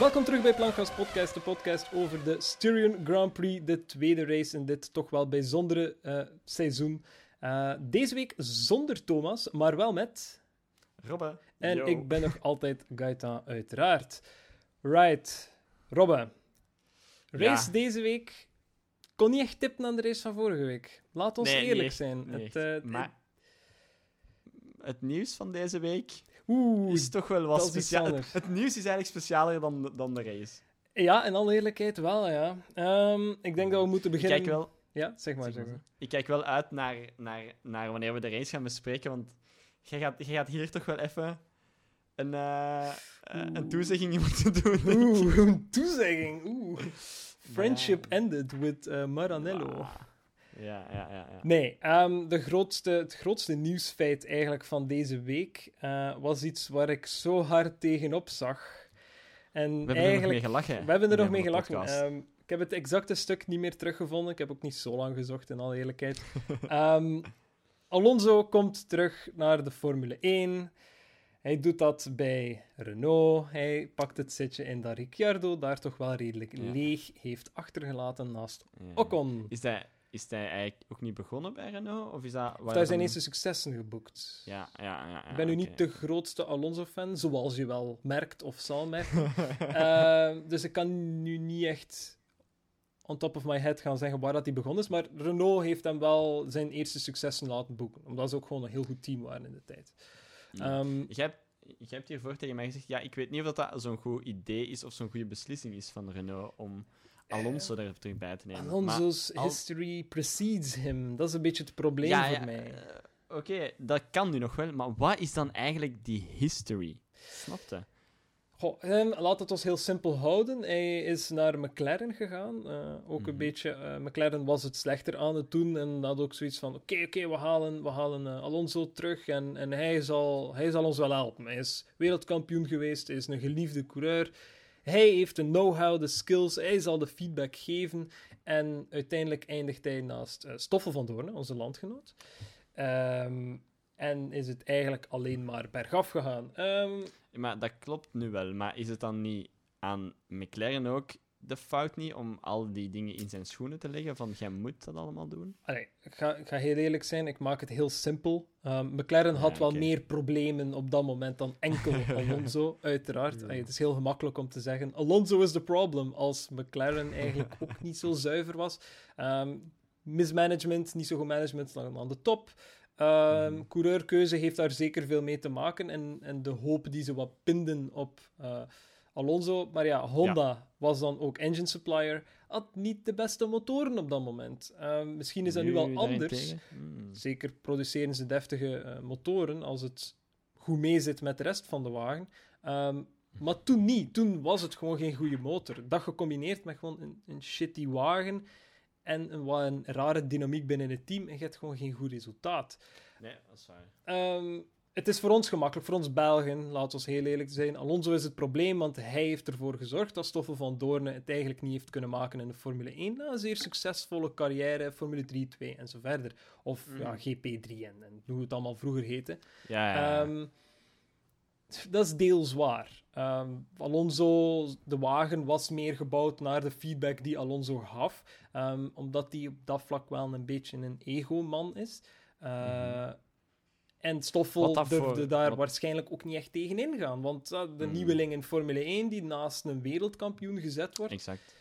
Welkom terug bij Plankgas Podcast, de podcast over de Styrian Grand Prix, de tweede race in dit toch wel bijzondere uh, seizoen. Uh, deze week zonder Thomas, maar wel met... Robbe. En Yo. ik ben nog altijd Gaetan, uiteraard. Right. Robbe. Race Ja. deze week kon niet echt tippen aan de race van vorige week. Laat ons Nee, eerlijk echt, zijn. Het, eh, maar het nieuws van deze week Oeh, is toch wel wat speciaal. Het, het nieuws is eigenlijk specialer dan, dan de race. Ja, in alle eerlijkheid wel, ja. Ehm, ik denk dat we moeten Ik beginnen... kijk wel, Ja, zeg maar. Zeg maar. ik kijk wel uit naar, naar, naar wanneer we de race gaan bespreken, want jij gaat, jij gaat hier toch wel even een, eh, een toezegging moeten doen. ik. Oeh, een toezegging. Oeh. Friendship ended with eh, Maranello. Ja, ja, ja. ja. Nee, ehm, de grootste, het grootste nieuwsfeit eigenlijk van deze week eh, was iets waar ik zo hard tegenop zag. En We hebben er nog mee gelachen. we hebben er nog mee gelachen. Ehm, ik heb het exacte stuk niet meer teruggevonden. Ik heb ook niet zo lang gezocht, in alle eerlijkheid. Ehm, Alonso komt terug naar de Formule 1. Hij doet dat bij Renault. Hij pakt het zitje in dat Ricciardo daar toch wel redelijk Ja. leeg heeft achtergelaten naast. Ocon. Is hij, is hij eigenlijk ook niet begonnen bij Renault? Of is dat... Hij heeft zijn eerste successen geboekt. Ja, ja, ja. ja Ik ben nu niet de grootste Alonso-fan, zoals je wel merkt of zal merken. Eh, dus ik kan nu niet echt on top of my head gaan zeggen waar dat hij begonnen is. Maar Renault heeft hem wel zijn eerste successen laten boeken. Omdat ze ook gewoon een heel goed team waren in de tijd. Ja. Ehm, Jij hebt, jij hebt hiervoor tegen mij gezegd, ja, ik weet niet of dat, dat zo'n goed idee is of zo'n goede beslissing is van Renault om Alonso er terug bij te nemen. Alonso's Maar al- history precedes him. Dat is een beetje het probleem ja, voor ja, mij. eh, Oké, dat kan nu nog wel, maar wat is dan eigenlijk die history? Snapte? Goh, ehm, laat het ons heel simpel houden. Hij is naar McLaren gegaan. eh, ook Mhm. een beetje. eh, McLaren was het slechter aan het doen. En had ook zoiets van: oké, oké, we halen, we halen eh, Alonso terug. En, en hij, zal, hij zal ons wel helpen. Hij is wereldkampioen geweest. Hij is een geliefde coureur. Hij heeft de know-how, de skills. Hij zal de feedback geven. En uiteindelijk eindigt hij naast eh, Stoffel van Doorn, onze landgenoot. Ehm, en is het eigenlijk alleen maar bergaf gegaan. Ehm, Maar dat klopt nu wel, maar is het dan niet aan McLaren ook de fout niet om al die dingen in zijn schoenen te leggen? Van, jij moet dat allemaal doen? Allee, ik, ga, ik ga heel eerlijk zijn, ik maak het heel simpel. Ehm, McLaren had Ja, wel meer problemen op dat moment dan enkel Alonso, uiteraard. Ja. Allee, het is heel gemakkelijk om te zeggen, Alonso is the problem, als McLaren eigenlijk ook niet zo zuiver was. Ehm, mismanagement, niet zo goed management, dan aan de top. Ehm, Mhm. Coureurkeuze heeft daar zeker veel mee te maken. En, en de hoop die ze wat pinden op eh, Alonso. Maar ja, Honda was dan ook engine supplier. Had niet de beste motoren op dat moment. Ehm, misschien is dat nu wel anders. Hmm. Zeker produceren ze deftige eh, motoren als het goed meezit met de rest van de wagen. Ehm, maar toen niet. Toen was het gewoon geen goede motor. Dat gecombineerd met gewoon een, een shitty wagen en een, wat een rare dynamiek binnen het team en je hebt gewoon geen goed resultaat. Nee, dat is waar. Ehm, het is voor ons gemakkelijk, voor ons Belgen, laten we heel eerlijk zijn. Alonso is het probleem, want hij heeft ervoor gezorgd dat Stoffel van Doorne het eigenlijk niet heeft kunnen maken in de Formule 1. Na een zeer succesvolle carrière, Formule 3, 2 en zo verder. Of Mm. ja, GP3 en, en hoe het allemaal vroeger heette. Ja, ja, ja. Ehm, dat is deels waar. Ehm, Alonso, de wagen was meer gebouwd naar de feedback die Alonso gaf, Ehm, omdat hij op dat vlak wel een beetje een ego-man is. Eh, En Stoffel durfde daar wat- waarschijnlijk ook niet echt tegen ingaan. Want uh, de Hmm. nieuweling in Formule 1 die naast een wereldkampioen gezet wordt, Exact.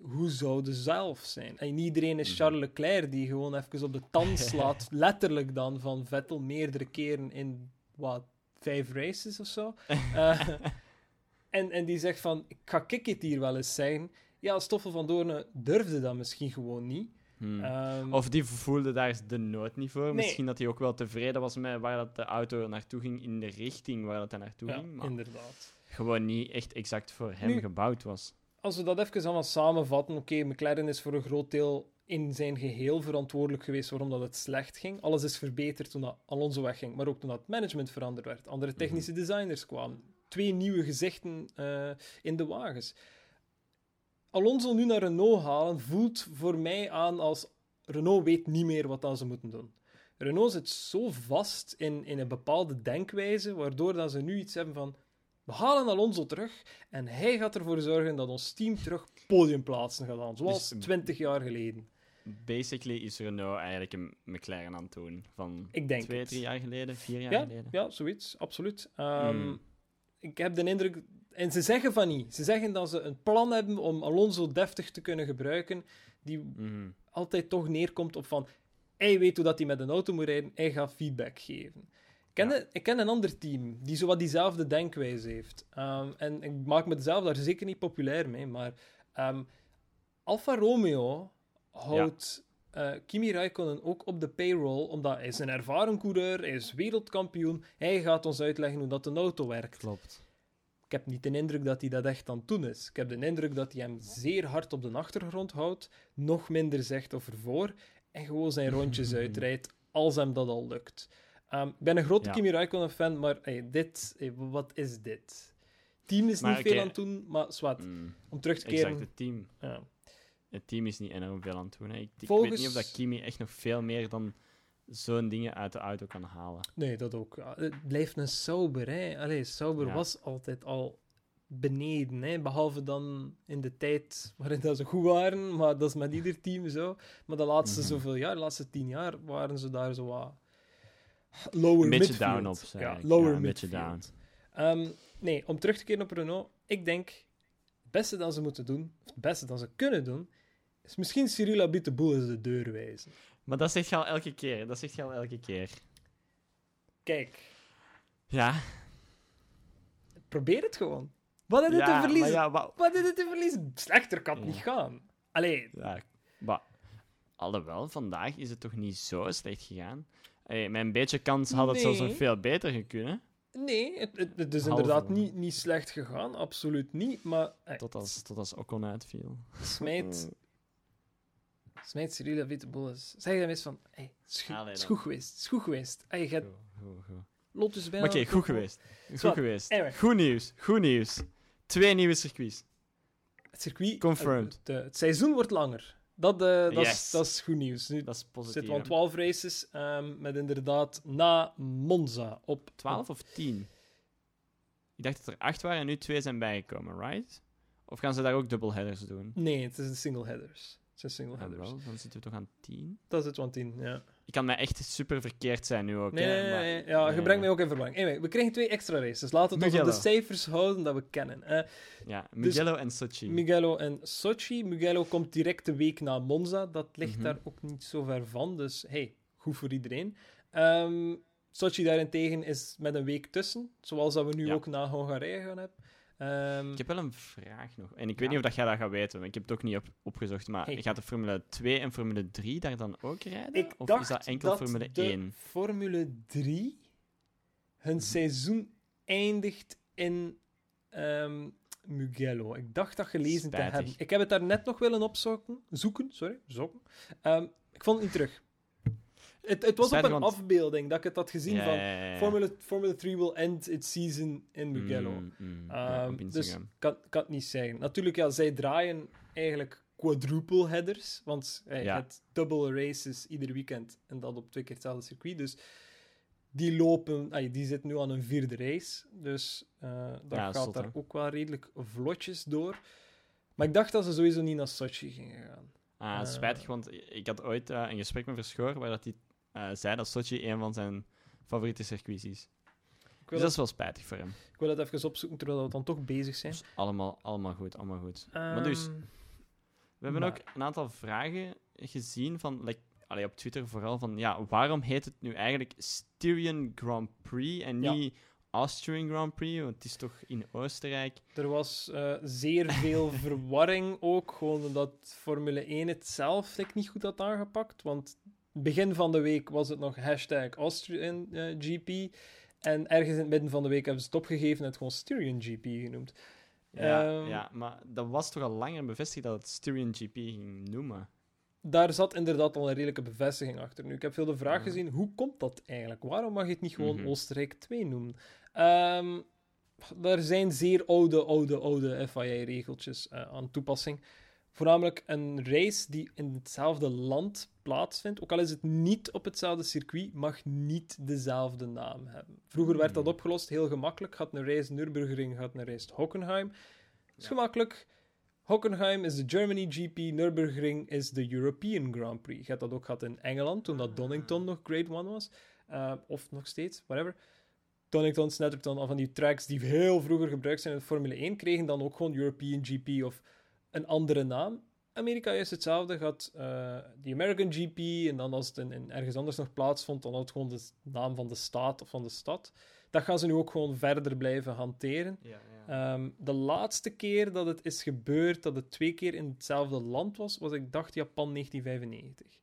hoe zou de zelf zijn? En iedereen is Mhm. Charles Leclerc die gewoon even op de tand slaat, letterlijk dan, van Vettel meerdere keren in, wat, vijf races of zo. Eh, en, en die zegt van, ik ga ik het hier wel eens zeggen. Ja, Stoffel van Doorne durfde dat misschien gewoon niet. Hmm. Ehm, Of die voelde daar de nood niet voor. Nee. Misschien dat hij ook wel tevreden was met waar dat de auto naartoe ging, in de richting waar dat hij naartoe ja, ging. Maar inderdaad. gewoon niet echt exact voor hem Nu- gebouwd was. Als we dat even allemaal samenvatten, oké, McLaren is voor een groot deel in zijn geheel verantwoordelijk geweest waarom dat het slecht ging. Alles is verbeterd toen dat Alonso wegging, maar ook toen dat management veranderd werd. Andere technische designers kwamen. Twee nieuwe gezichten eh, in de wagens. Alonso nu naar Renault halen voelt voor mij aan als Renault weet niet meer wat dan ze moeten doen. Renault zit zo vast in, in een bepaalde denkwijze, waardoor dat ze nu iets hebben van We halen Alonso terug en hij gaat ervoor zorgen dat ons team terug podiumplaatsen gaat halen, zoals Dus- 20 jaar geleden. Basically is Renault eigenlijk een McLaren aan het doen. Van Ik denk twee, het. drie jaar geleden, vier jaar Ja, geleden. ja, zoiets, absoluut. Ehm, Mm. Ik heb de indruk... En ze zeggen van niet. Ze zeggen dat ze een plan hebben om Alonso deftig te kunnen gebruiken, die Mhm. altijd toch neerkomt op van... Hij weet hoe dat hij met een auto moet rijden, hij gaat feedback geven. Ik ken, Ja. een, ik ken een ander team die zowat diezelfde denkwijze heeft. Ehm, en ik maak mezelf daar zeker niet populair mee, maar ehm, Alfa Romeo houdt eh, Kimi Raikkonen ook op de payroll, omdat hij is een ervaren coureur, hij is wereldkampioen, hij gaat ons uitleggen hoe dat een auto werkt. Klopt. Ik heb niet de indruk dat hij dat echt aan het doen is. Ik heb de indruk dat hij hem zeer hard op de achtergrond houdt, nog minder zegt of ervoor, en gewoon zijn rondjes uitrijdt als hem dat al lukt. Ehm, ik ben een grote Ja. Kimi Raikkonen-fan, maar hey, dit, hey, wat is dit? Team is Maar niet veel aan het doen, maar zwart. Mm. Om terug te Exact, keren... het team. Ja. Het team is niet enorm veel aan het doen. Hè. Ik, ik Volgens- weet niet of dat Kimi echt nog veel meer dan zo'n dingen uit de auto kan halen. Nee, dat ook. Ja, Het blijft een Sauber, hè. Allee, Sauber Ja. was altijd al beneden, hè. Behalve dan in de tijd waarin dat ze goed waren, maar dat is met ieder team zo. Maar de laatste Mhm. zoveel jaar, de laatste tien jaar, waren ze daar zo wat lower Een beetje midfield. down op, Ja, eigenlijk. lower Ja, een beetje midfield. Ehm, nee, om terug te keren op Renault, ik denk, het beste dat ze moeten doen, of het beste dat ze kunnen doen, is misschien Cyril Abiteboul eens de deur wijzen. Maar dat zegt je al elke keer. Dat zegt je al elke keer. Kijk, Ja. probeer het gewoon. Wat je ja, te verliezen? ja, maar, Wat is het te verliezen? Slechter kan het Ja. niet gaan. Allee, ja, maar alhoewel, vandaag is het toch niet zo slecht gegaan. Hey, met een beetje kans had het zelfs Nee. nog veel beter gekund. nee, het, het, het is Halve inderdaad niet, niet slecht gegaan. Absoluut niet. Maar hey, Tot als, tot als Ocon uitviel. smijt, smijt Cyril Witteboel eens. Zeg hem eens van, hey, het is, dan. goed geweest. Het is goed geweest. Hey, je hebt Goed. Lotus bijna... Oké, goed geweest. Goed geweest. Anyway. Goed nieuws. Goed nieuws. Twee nieuwe circuits. Het circuit... Confirmed. eh, de- het seizoen wordt langer. Dat, eh, dat, is, dat is goed nieuws. Nu Dat is positief. zitten we aan hè? 12 races, ehm, met inderdaad na Monza op... 12 of 10? Ik dacht dat er 8 waren en nu 2 zijn bijgekomen, right? Of gaan ze daar ook dubbelheaders doen? Nee, het is de single headers. Zijn single Ja, headers. wel, dan zitten we toch aan 10? Dat is het want in, ja. Ik kan mij echt super verkeerd zijn nu ook. Nee, hè, nee, maar- nee. Ja, je brengt mij ook in verwarring. Anyway, we kregen twee extra races. Laten we het ons op de cijfers houden dat we kennen. Eh, Ja, Mugello en Sochi. Mugello en Sochi. Mugello komt direct de week na Monza. Dat ligt Mhm. daar ook niet zo ver van. Dus hey, goed voor iedereen. Ehm, Sochi daarentegen is met een week tussen. Zoals dat we nu Ja. ook na Hongarije gaan hebben. Ehm, Ik heb wel een vraag nog. En ik Ja. weet niet of dat jij dat gaat weten, want ik heb het ook niet op, opgezocht. Maar Hey. gaat de Formule 2 en Formule 3 daar dan ook rijden? ik of dacht is dat enkel Formule de 1? Formule 3 hun Mhm. seizoen eindigt in ehm, Mugello. Ik dacht dat gelezen te hebben. Ik heb het daar net nog willen opzoeken. Zoeken, sorry. Zoeken. Ehm, ik vond het niet terug. Het, het was op een afbeelding dat ik het had gezien van... Formula, Formula 3 will end its season in Mugello. Mm, mm, ja, Ehm, dus kan, kan het niet zeggen. Natuurlijk, ja, zij draaien eigenlijk quadruple headers. Want je Ja. hebt double races ieder weekend. En dat op twee keer hetzelfde circuit. Dus die lopen... die zit nu aan een vierde race. Dus eh, dat Ja, gaat zot, daar ook wel redelijk vlotjes door. Maar ik dacht dat ze sowieso niet naar Sochi gingen gaan. Ah, eh, spijtig, want ik had ooit eh, een gesprek met Verschoor waar dat hij zei dat Sochi een van zijn favoriete circuits is. Dus dat is wel spijtig voor hem. ik wil dat even opzoeken terwijl we dan toch bezig zijn. Dus allemaal, allemaal goed, allemaal goed. maar dus, Ehm, we hebben maar- ook een aantal vragen gezien van, like, allee, op Twitter vooral, van ja, waarom heet het nu eigenlijk Styrian Grand Prix en Ja. niet Austrian Grand Prix? Want het is toch in Oostenrijk. Er was eh, zeer veel verwarring ook, gewoon omdat Formule 1 het zelf niet goed had aangepakt. Want begin van de week was het nog hashtag Austrian eh, GP. En ergens in het midden van de week hebben ze het opgegeven en het gewoon Styrian GP genoemd. Ja, Ehm, ja, maar dat was toch al langer bevestigd dat het Styrian GP ging noemen. Daar zat inderdaad al een redelijke bevestiging achter. Nu, ik heb veel de vraag gezien, hoe komt dat eigenlijk? Waarom mag je het niet gewoon Mhm. Oostenrijk 2 noemen? Ehm er zijn zeer oude, oude, oude FIA-regeltjes aan toepassing. Voornamelijk een race die in hetzelfde land plaatsvindt. Ook al is het niet op hetzelfde circuit, mag niet dezelfde naam hebben. Vroeger werd dat Hmm. opgelost heel gemakkelijk. Had een race Nürburgring, had een race Hockenheim. is gemakkelijk. Hockenheim is de Germany GP, Nürburgring is de European Grand Prix. Je hebt dat ook gehad in Engeland, toen dat Ah. Donington nog Grade 1 was. Uh, of nog steeds, whatever. Donington, Snetterton, al van die tracks die heel vroeger gebruikt zijn in de Formule 1, kregen dan ook gewoon European GP of een andere naam. Amerika is hetzelfde. Gaat uh, de American GP en dan als het in, in ergens anders nog plaatsvond, dan had het gewoon de naam van de staat of van de stad. Dat gaan ze nu ook gewoon verder blijven hanteren. Ja, ja. Um, de laatste keer dat het is gebeurd, dat het twee keer in hetzelfde land was, was ik dacht Japan 1995.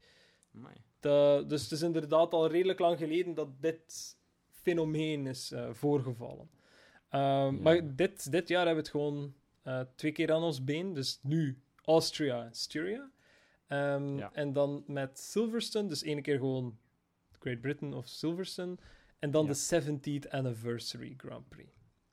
Amai. De, dus het is inderdaad al redelijk lang geleden dat dit fenomeen is uh, voorgevallen. Um, ja. Maar dit, dit jaar hebben we het gewoon uh, twee keer aan ons been. Dus nu Austria en Styria. Um, Ja. En dan met Silverstone, dus ene keer gewoon Great Britain of Silverstone. En dan Ja. de 70th Anniversary Grand Prix.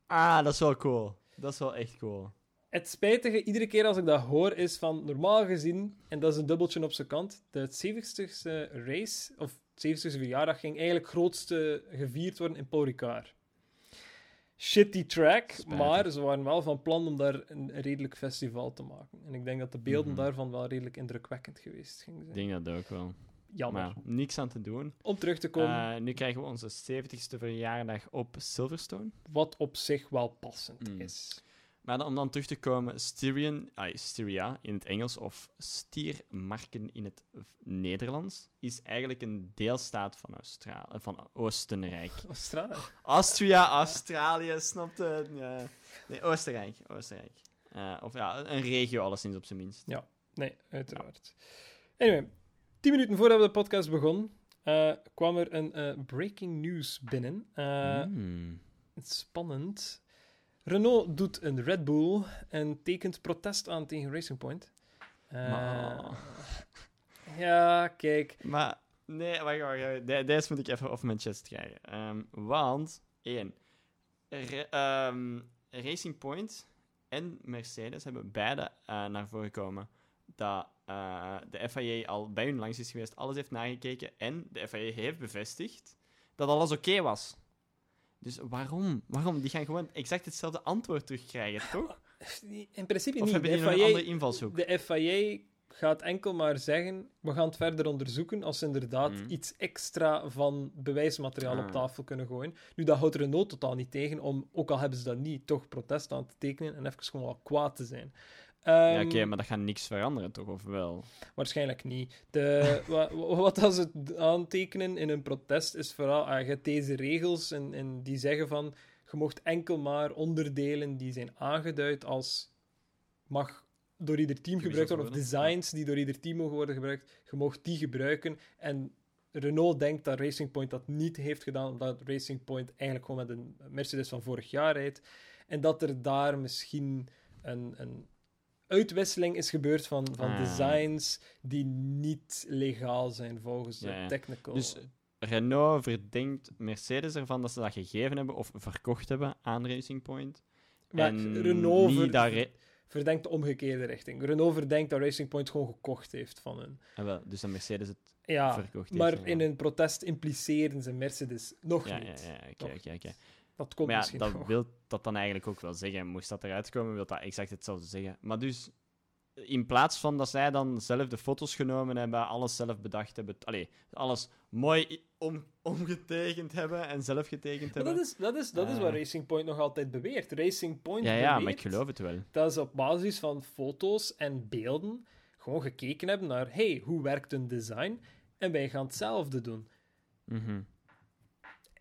Ah, dat is wel cool. Dat is wel echt cool. Het spijtige, iedere keer als ik dat hoor, is van normaal gezien, en dat is een dubbeltje op zijn kant, de 70ste race, of 70ste verjaardag, ging eigenlijk grootste gevierd worden in Paul Ricard. Shitty track, Spijtig. maar ze waren wel van plan om daar een redelijk festival te maken. En ik denk dat de beelden Mhm. daarvan wel redelijk indrukwekkend geweest gingen Ik zijn. denk dat ook wel. Jammer. Maar niks aan te doen. Om terug te komen, Eh, nu krijgen we onze 70ste verjaardag op Silverstone. wat op zich wel passend Mm. is. Maar dan, om dan terug te komen, Styrian, ah, Styria in het Engels of Stiermarken in het Nederlands is eigenlijk een deelstaat van, Australië, van Oostenrijk. Australië. Austria, Australië, snapte? Ja. Nee, Oostenrijk. Oostenrijk. Eh, of ja, een regio alleszins op zijn minst. Nee, uiteraard. Anyway, tien minuten voordat we de podcast begon, eh, kwam er een eh, breaking news binnen. Mm. Spannend. Renault doet een Red Bull en tekent protest aan tegen Racing Point. Eh, Maar- ja, kijk. Maar, nee, wacht, wacht, wacht. De- Deze moet ik even op mijn chest krijgen. Ehm, want, één, Ra- ehm, Racing Point en Mercedes hebben beide eh, naar voren gekomen dat eh, de FIA al bij hun langs is geweest, alles heeft nagekeken en de FIA heeft bevestigd dat alles oké was. Dus waarom? Waarom? Die gaan gewoon exact hetzelfde antwoord terugkrijgen, toch? In principe Of niet. hebben De die nog een FIA, andere invalshoek? de FIA gaat enkel maar zeggen, we gaan het verder onderzoeken als ze inderdaad Mhm. iets extra van bewijsmateriaal op Ah. tafel kunnen gooien. Nu, dat houdt Renault totaal niet tegen om, ook al hebben ze dat niet, toch protest aan te tekenen en even gewoon wel kwaad te zijn. Ja, Ehm, oké, maar dat gaat niks veranderen, toch? Of wel? Waarschijnlijk niet. De, wa- wa- wat als ze het aantekenen in een protest is vooral, ah, je hebt deze regels en, en die zeggen van, je mocht enkel maar onderdelen die zijn aangeduid als mag door ieder team gebruikt worden, of designs die door ieder team mogen worden gebruikt, je mocht die gebruiken. En Renault denkt dat Racing Point dat niet heeft gedaan, omdat Racing Point eigenlijk gewoon met een Mercedes van vorig jaar rijdt. En dat er daar misschien een, een uitwisseling is gebeurd van, van Ah. designs die niet legaal zijn volgens de Ja, ja. technical. Dus Renault verdenkt Mercedes ervan dat ze dat gegeven hebben of verkocht hebben aan Racing Point. maar en Renault ver- re- verdenkt de omgekeerde richting. Renault verdenkt dat Racing Point gewoon gekocht heeft van hun. Ah, wel, dus dat Mercedes het Ja, verkocht heeft. maar ja. in een protest impliceren ze Mercedes nog Ja, ja, niet. ja, oké, Nog oké, oké. Dat komt Maar ja, misschien dat nog. wil dat dan eigenlijk ook wel zeggen. Moest dat eruit komen, wil dat exact hetzelfde zeggen. Maar dus, in plaats van dat zij dan zelf de foto's genomen hebben, alles zelf bedacht hebben, allee, alles mooi om, omgetekend hebben en zelf getekend Maar hebben. dat is, dat, is, dat is wat Eh. Racing Point nog altijd beweert. Racing Point ja, ja, beweert maar ik geloof het wel. dat ze op basis van foto's en beelden gewoon gekeken hebben naar hey, hoe werkt een design? En wij gaan hetzelfde doen. Mhm. Eh,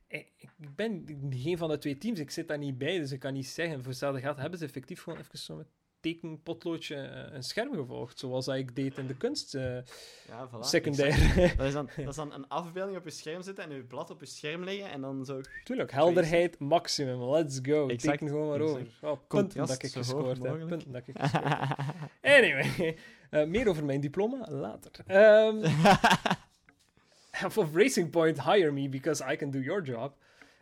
Ik ben geen van de twee teams, ik zit daar niet bij, dus ik kan niet zeggen. Voor hetzelfde geld hebben ze effectief gewoon even zo met tekenpotloodje eh, een scherm gevolgd, zoals dat ik deed in de kunst, eh, Ja, voilà. secundair. Dat is, dan, dat is dan een afbeelding op je scherm zetten en je blad op je scherm leggen en dan zo... Tuurlijk, helderheid maximum, let's go. Exact, Teken gewoon maar over. Oh, punten dat ik gescoord heb. Punten dat ik gescoord heb. Anyway, eh, meer over mijn diploma later. Ehm, of Racing Point, hire me because I can do your job.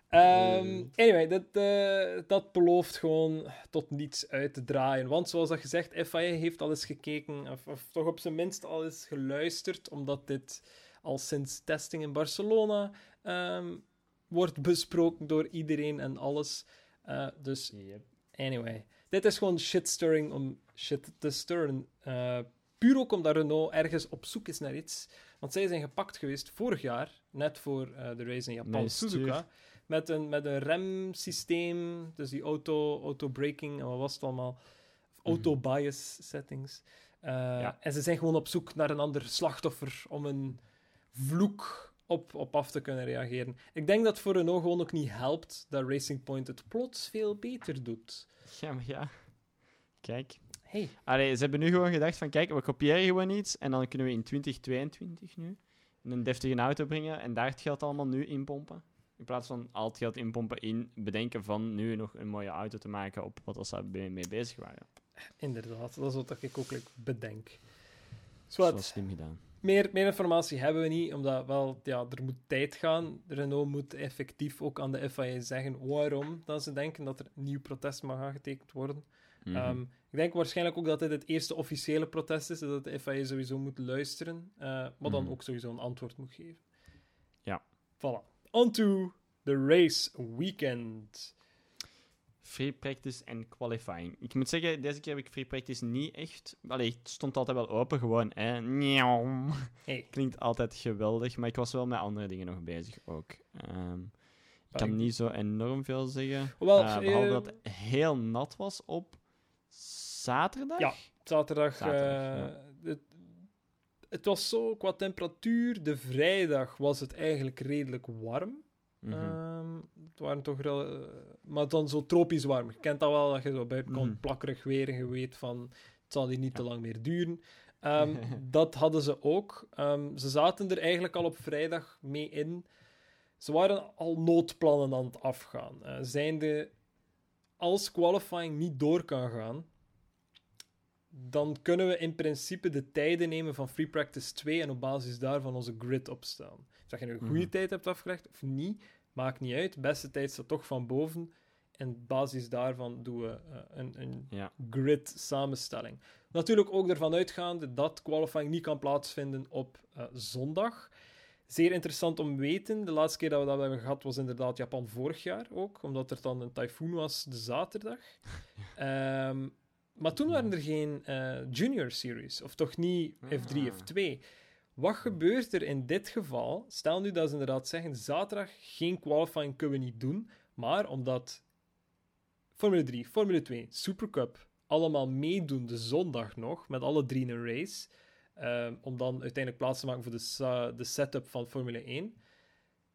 Ehm, anyway, dat, eh, dat belooft gewoon tot niets uit te draaien. Want zoals dat gezegd, FIA heeft al eens gekeken, of, of toch op zijn minst al eens geluisterd, omdat dit al sinds testing in Barcelona ehm, wordt besproken door iedereen en alles. Eh, dus, anyway. Dit is gewoon shitstirring om shit te stirren. Uh, puur ook omdat Renault ergens op zoek is naar iets. Want zij zijn gepakt geweest vorig jaar, net voor uh, de race in Japan, Suzuka, met een, met een remsysteem, dus die auto, auto-braking en wat was het allemaal, mhm. auto-bias settings. Uh, ja. En ze zijn gewoon op zoek naar een ander slachtoffer om een vloek op, op af te kunnen reageren. Ik denk dat voor Renault gewoon ook niet helpt dat Racing Point het plots veel beter doet. Ja, maar ja. Kijk. Hey. Allee, ze hebben nu gewoon gedacht van, kijk, we kopiëren gewoon iets en dan kunnen we in 2022 nu een deftige auto brengen en daar het geld allemaal nu inpompen. In plaats van al het geld inpompen in bedenken van nu nog een mooie auto te maken op wat ze mee bezig waren. Inderdaad, dat is wat ik ook bedenk. Zwart. Dat is slim gedaan. Meer, meer informatie hebben we niet, omdat wel, ja, er moet tijd gaan. Renault moet effectief ook aan de FIA zeggen waarom dat ze denken dat er een nieuw protest mag aangetekend worden. Mhm. Ehm, ik denk waarschijnlijk ook dat dit het eerste officiële protest is, dat de FIA sowieso moet luisteren, uh, maar dan mhm. ook sowieso een antwoord moet geven. Ja. Voilà. On to the race weekend. Free practice en qualifying. Ik moet zeggen, deze keer heb ik free practice niet echt. Allee, het stond altijd wel open, gewoon. Hè. Hey. Klinkt altijd geweldig, maar ik was wel met andere dingen nog bezig ook. Um, ik kan niet zo enorm veel zeggen. Wel, uh, behalve dat het heel nat was op zaterdag. Ja, zaterdag. zaterdag uh, het, het, was zo qua temperatuur. De vrijdag was het eigenlijk redelijk warm. Mm -hmm. het waren toch uh, maar dan zo tropisch warm. Je kent dat wel, dat je zo buiten komt, mm plakkerig weer en je weet van het zal hier niet te lang meer duren. Um, dat hadden ze ook. Um, ze zaten er eigenlijk al op vrijdag mee in. Ze waren al noodplannen aan het afgaan. Uh, zijnde, als qualifying niet door kan gaan, dan kunnen we in principe de tijden nemen van Free Practice 2 en op basis daarvan onze grid opstellen. Dus dat je een goede mhm. tijd hebt afgelegd of niet, maakt niet uit. De beste tijd staat toch van boven. En op basis daarvan doen we uh, een, een grid samenstelling. Natuurlijk ook ervan uitgaande dat qualifying niet kan plaatsvinden op uh, zondag. Zeer interessant om te weten. De laatste keer dat we dat hebben gehad was inderdaad Japan vorig jaar ook, omdat er dan een tyfoon was de zaterdag. um, maar toen waren er geen uh, Junior Series, of toch niet F3, ah. F2. Wat gebeurt er in dit geval? Stel nu dat ze inderdaad zeggen: zaterdag geen qualifying kunnen we niet doen, maar omdat Formule 3, Formule 2, Supercup allemaal meedoen de zondag nog, met alle drie een race, uh, om dan uiteindelijk plaats te maken voor de, de setup van Formule 1.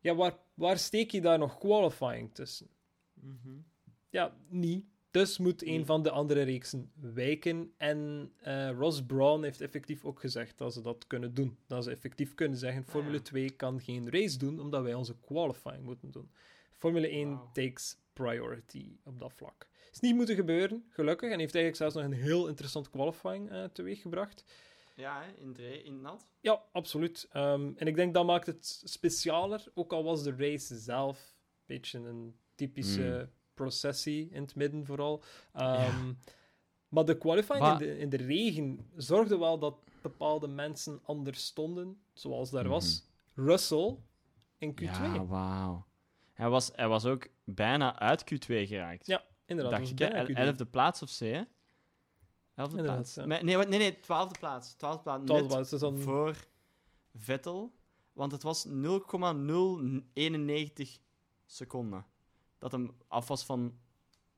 Ja, waar, waar steek je daar nog qualifying tussen? Mm Ja, niet. Dus moet een van de andere reeksen wijken. En uh, Ross Brown heeft effectief ook gezegd dat ze dat kunnen doen. Dat ze effectief kunnen zeggen: Formule 2 kan geen race doen, omdat wij onze qualifying moeten doen. Formule 1 takes priority op dat vlak. Is niet moeten gebeuren, gelukkig. En heeft eigenlijk zelfs nog een heel interessant qualifying uh, teweeggebracht. Ja, in, de, in nat. Ja, absoluut. Um, en ik denk dat maakt het specialer, ook al was de race zelf een beetje een typische. Hmm processie in het midden vooral. Um, Maar de qualifying in, de, in, de, regen zorgde wel dat bepaalde mensen anders stonden, zoals daar was mhm. Russell in Q2. Ja, wauw. Hij was, hij was ook bijna uit Q2 geraakt. Ja, inderdaad. Dacht ik, elfde plaats of hè? Elfde plaats. Nee, nee, nee, twaalfde plaats. Twaalfde plaats. Twaalfde plaats dus dan... voor Vettel. Want het was 0,091 seconden dat hem af was van.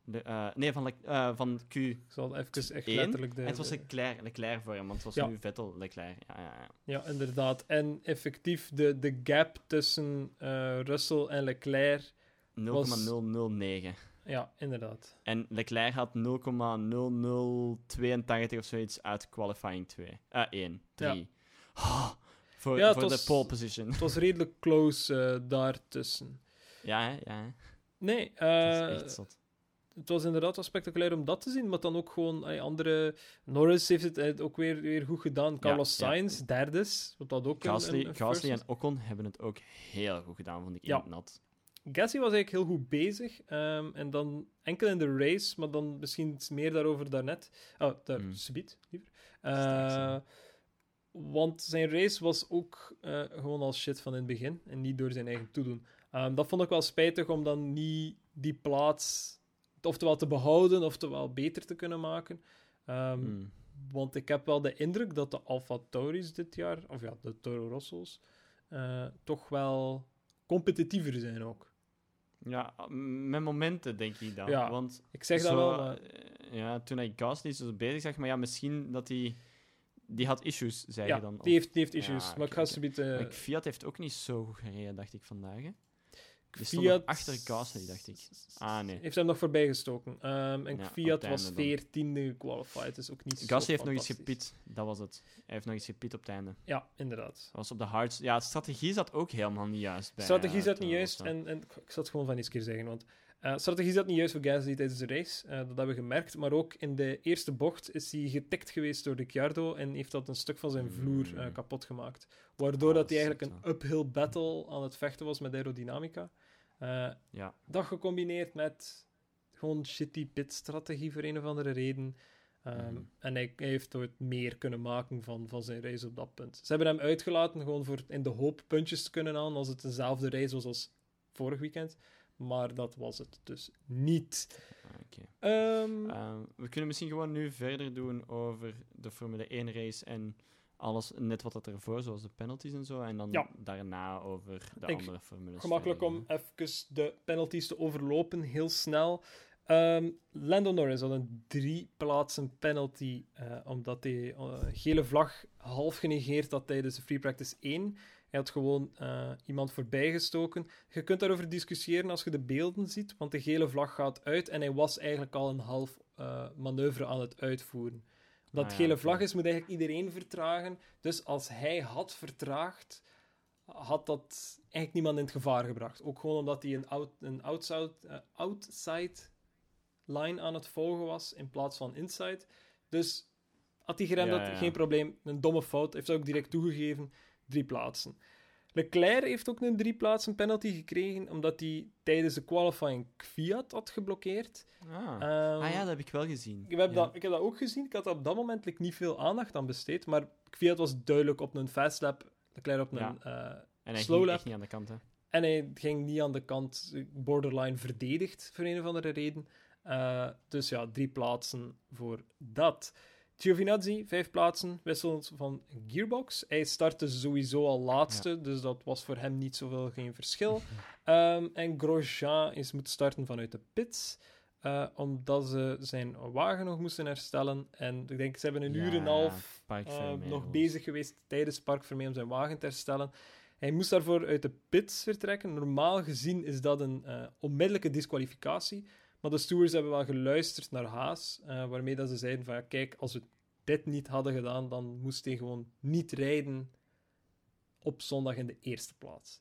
De, uh, nee, van, uh, van Q. Ik zal even echt letterlijk. De, en het was Leclerc, Leclerc voor hem, want het was ja. nu Vettel, Leclerc. Ja, ja, ja. ja, inderdaad. En effectief, de, de gap tussen uh, Russell en Leclerc. 0,009. Ja, inderdaad. En Leclerc had 0,0082 of zoiets uit qualifying 2. Uh, 1, 3. Oh, voor ja, voor was, de pole position. Het was redelijk close daartussen. Ja, ja. Nee, uh, het was inderdaad wel spectaculair om dat te zien, maar dan ook gewoon andere... Norris heeft het eh, ook weer, weer goed gedaan. Carlos ja, Sainz, derdes, wat dat ook Gasly, een, een Gasly en Ocon hebben het ook heel goed gedaan, vond ik, in het nat. Gasly was eigenlijk heel goed bezig. ehm, en dan enkel in de race, maar dan misschien iets meer daarover daarnet. Oh, daar, Hmm. subiet, liever. Eh, want zijn race was ook eh, gewoon al shit van in het begin. En niet door zijn eigen toedoen. Ehm, dat vond ik wel spijtig om dan niet die plaats oftewel te behouden, oftewel beter te kunnen maken. Ehm, Hmm. Want ik heb wel de indruk dat de Alfa Tauris dit jaar, of ja, de Toro Rosso's, eh, toch wel competitiever zijn ook. Ja, met momenten denk ik dan. Ja, Want Ik zeg dat zo, wel, maar... eh, Ja, toen ik Gasly zo bezig zag, maar ja, misschien dat hij... Die had issues, zei Ja, je dan. die heeft, die heeft Ja, issues. maar ik ga ze ik- Fiat heeft ook niet zo goed gereden, dacht ik vandaag. Hè? Die Fiat... achter Gasly, dacht ik. Ah, nee. Heeft hem nog voorbij gestoken. Ehm, en Ja, Fiat was veertiende gequalified, dus ook niet zo Gasly heeft nog iets gepit, dat was het. Hij heeft nog iets gepit op het einde. Ja, inderdaad. Dat was op de hards. Ja, de strategie zat ook helemaal niet juist bij. strategie eh, zat niet juist. En, en ik zal het gewoon van eens keer zeggen. Want eh, strategie zat niet juist voor Gasly tijdens de race. eh, dat hebben we gemerkt. Maar ook in de eerste bocht is hij getikt geweest door Ricciardo. En heeft dat een stuk van zijn vloer eh, Mm. kapot gemaakt. Waardoor Ah, dat hij eigenlijk een uphill battle aan het vechten was met aerodynamica. Eh, Ja, dat gecombineerd met gewoon shitty pit-strategie voor een of andere reden. Ehm, Mhm. En hij, hij heeft nooit meer kunnen maken van, van zijn race op dat punt. Ze hebben hem uitgelaten gewoon voor in de hoop puntjes te kunnen halen als het dezelfde race was als vorig weekend. Maar dat was het dus niet. Ehm, Eh, we kunnen misschien gewoon nu verder doen over de Formule 1 race en alles, net wat dat ervoor, zoals de penalties en zo. En dan Ja. daarna over de Ik- andere formules. gemakkelijk om even de penalties te overlopen, heel snel. Ehm Lando Norris had een drie plaatsen penalty, eh, omdat hij eh, gele vlag half genegeerd had tijdens de Free Practice 1. Hij had gewoon eh, iemand voorbijgestoken. Je kunt daarover discussiëren als je de beelden ziet, want de gele vlag gaat uit en hij was eigenlijk al een half manoeuvre aan het uitvoeren. Omdat Ah, ja, gele vlag is, moet eigenlijk iedereen vertragen. Dus als hij had vertraagd, had dat eigenlijk niemand in het gevaar gebracht. Ook gewoon omdat hij een, out, een outside, eh, outside line aan het volgen was in plaats van inside. Dus had hij Ja, ja. geen probleem. Een domme fout, heeft dat ook direct toegegeven. Drie plaatsen. Leclerc heeft ook een drie plaatsen penalty gekregen, omdat hij tijdens de qualifying Fiat had geblokkeerd. Ah. Ehm, ah ja, dat heb ik wel gezien. ik heb, Ja. dat, ik heb dat ook gezien. Ik had op dat moment like, niet veel aandacht aan besteed. Maar Fiat was duidelijk op een fast lap. Leclerc op een Ja. eh, En hij slow ging lap. echt niet aan de kant, hè. En hij ging niet aan de kant borderline verdedigd, voor een of andere reden. Eh, dus ja, drie plaatsen voor dat. Giovinazzi, vijf plaatsen, wisselend van gearbox. Hij startte sowieso al laatste, dus dat was voor hem niet zoveel geen verschil. Ehm, en Grosjean is moeten starten vanuit de pits, eh, omdat ze zijn wagen nog moesten herstellen. En ik denk, ze hebben een uur en een half eh, nog bezig geweest tijdens Park Vermeer om zijn wagen te herstellen. Hij moest daarvoor uit de pits vertrekken. Normaal gezien is dat een eh, onmiddellijke disqualificatie. Maar de stewards hebben wel geluisterd naar Haas, eh, waarmee dat ze zeiden van kijk, als we dit niet hadden gedaan, dan moest hij gewoon niet rijden op zondag in de eerste plaats.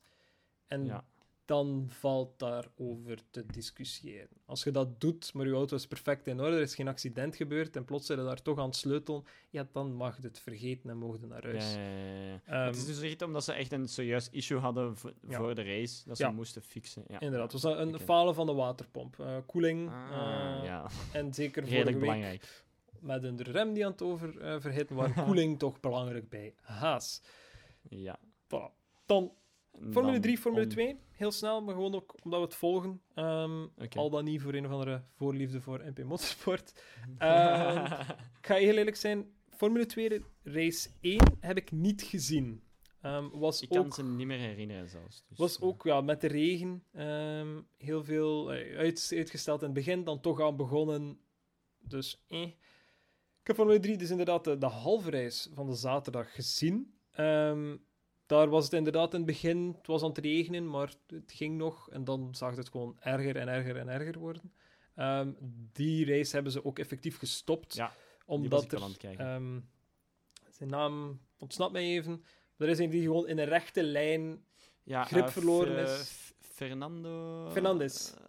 En Ja. Dan valt daarover te discussiëren. Als je dat doet, maar je auto is perfect in orde, er is geen accident gebeurd en plots zijn daar toch aan het sleutelen, ja, dan mag je het vergeten en mogen naar huis. Ja, ja, ja, ja. Ehm, het is dus echt omdat ze echt een serieus issue hadden voor, voor de race, dat ze moesten fixen. Ja. Inderdaad, het was een falen van de waterpomp. Eh, koeling, Ah, eh, ja, en zeker redelijk week belangrijk. met een rem die aan het over eh, verhitten, was koeling toch belangrijk bij Haas. Ja. Voilà. Dan Formule dan 3, Formule om- 2, heel snel, maar gewoon ook omdat we het volgen. Oké. Al dan niet voor een of andere voorliefde voor MP Motorsport. Ehm, Ik ga heel eerlijk zijn, Formule 2 race 1 heb ik niet gezien. Ehm, was Ik kan ook, ze niet meer herinneren zelfs. Dus, was eh, ook ja, met de regen ehm, heel veel eh, uit, uitgesteld in het begin, dan toch aan begonnen. Dus eh. Ik heb Formule 3 dus inderdaad de, de halve reis van de zaterdag gezien. Ehm, daar was het inderdaad in het begin, het was aan het regenen, maar het ging nog. En dan zag het gewoon erger en erger en erger worden. Ehm, die race hebben ze ook effectief gestopt. Ja, omdat er, ehm, zijn naam ontsnapt mij even. Er is een die gewoon in een rechte lijn. ja, grip eh, verloren Fe- is. Fernando... Fernandes. eh,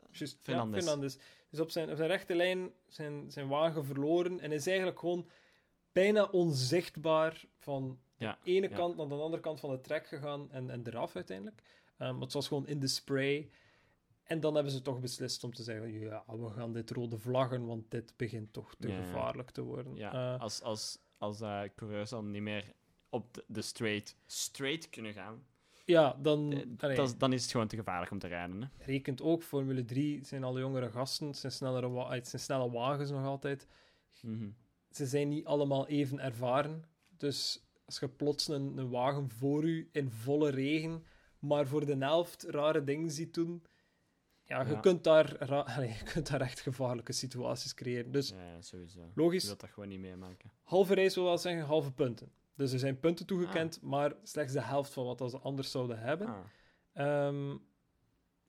Fernandes. Ja, Fernandes. Dus op zijn, op zijn rechte lijn zijn, zijn wagen verloren en is eigenlijk gewoon bijna onzichtbaar van Ja, de ene ja. kant naar de andere kant van de trek gegaan en, en eraf uiteindelijk. Ehm, het was gewoon in de spray. En dan hebben ze toch beslist om te zeggen, ja, we gaan dit rode vlaggen, want dit begint toch te Ja, gevaarlijk te worden. Ja, Eh, als, als, als eh, coureurs dan niet meer op de, de straight, straight kunnen gaan, ja, dan eh, dan is het gewoon te gevaarlijk om te rijden. Hè? rekent ook, Formule 3 zijn al jongere gasten, het zijn, snellere het zijn snelle wagens nog altijd. Mhm. Ze zijn niet allemaal even ervaren. Dus als je plots een, een wagen voor u in volle regen, maar voor de helft rare dingen ziet doen, ja, je, Ja. Kunt, daar allee, je kunt daar echt gevaarlijke situaties creëren. Dus Ja, sowieso. Je logisch, wilt dat gewoon niet meemaken. halve race wil wel zeggen halve punten. Dus er zijn punten toegekend, maar slechts de helft van wat ze anders zouden hebben. Ah, Ehm,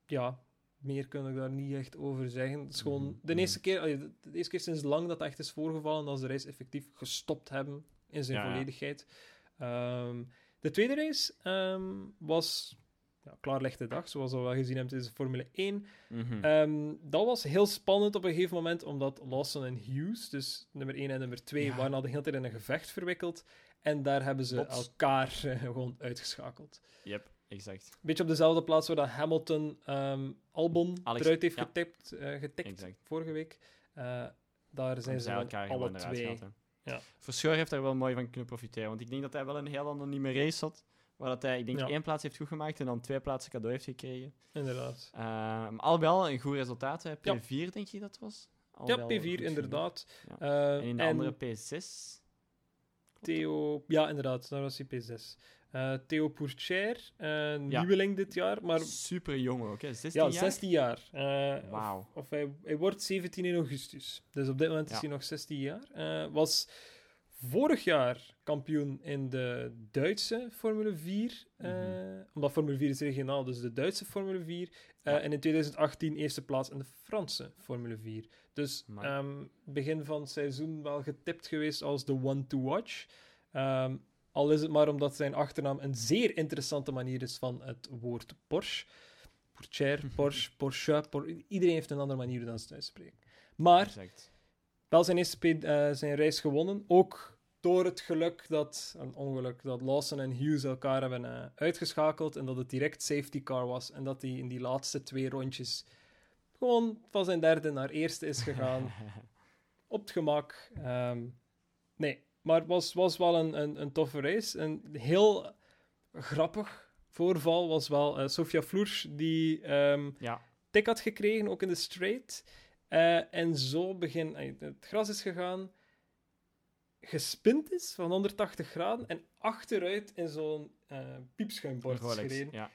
ja, meer kan ik daar niet echt over zeggen. Het is gewoon Mhm, de mhm. eerste keer, allee, de, eerste keer sinds lang dat echt is voorgevallen dat ze de race effectief gestopt hebben in zijn Ja, volledigheid. Ehm, de tweede race ehm, was ja, klaarlichte dag, zoals we wel gezien hebben tijdens de Formule 1. mhm. Ehm, dat was heel spannend op een gegeven moment, omdat Lawson en Hughes, dus nummer 1 en nummer 2, Ja. waren al de hele tijd in een gevecht verwikkeld. En daar hebben ze Bots. elkaar eh, gewoon uitgeschakeld. Yep, exact. Beetje op dezelfde plaats waar dat Hamilton Albon Alex, eruit heeft ja. getipt, eh, getikt vorige week. Eh, daar zijn ze elkaar alle twee. Ja. Verschoor heeft daar wel mooi van kunnen profiteren, want ik denk dat hij wel een heel anonieme race had, waar dat hij, ik denk, Ja. één plaats heeft goed gemaakt en dan twee plaatsen cadeau heeft gekregen. Inderdaad. Uh, maar al al een goed resultaat, hè. Ja. P4 denk je dat was? Al ja, wel P4 goed genoeg. inderdaad. Eh, En in de en andere P6? Theo... Ja, inderdaad, daar was hij P6. Eh, Theo Pourchaire, eh, nieuweling dit jaar, maar Super jong ook, hè? 16 ja, jaar? 16 jaar. Wauw. Of, of hij, hij wordt 17 in augustus. Dus op dit moment is hij nog 16 jaar. Was vorig jaar kampioen in de Duitse Formule 4. eh, Mhm. Omdat Formule 4 is regionaal, dus de Duitse Formule 4. Eh, Ja. En in 2018 eerste plaats in de Franse Formule 4. Dus ehm, begin van het seizoen wel getipt geweest als de one to watch. Ehm, al is het maar omdat zijn achternaam een zeer interessante manier is van het woord Porsche. Pourchaire, Porsche, Porsche, Por- iedereen heeft een andere manier dan ze het uitspreken. Maar Exact. wel zijn eerste eh, zijn race gewonnen. Ook door het geluk dat, een ongeluk, dat Lawson en Hughes elkaar hebben eh, uitgeschakeld. En dat het direct safety car was. En dat hij in die laatste twee rondjes gewoon van zijn derde naar eerste is gegaan. op het gemak. Ehm, nee, maar het was, was wel een, een, een toffe race. Een heel grappig voorval was wel eh, Sofia Floers, die ehm, ja, tik had gekregen, ook in de straight. Eh, en zo begin... eh, Het gras is gegaan, gespind is van 180 graden en achteruit in zo'n piepschuimbord is gereden. Ja,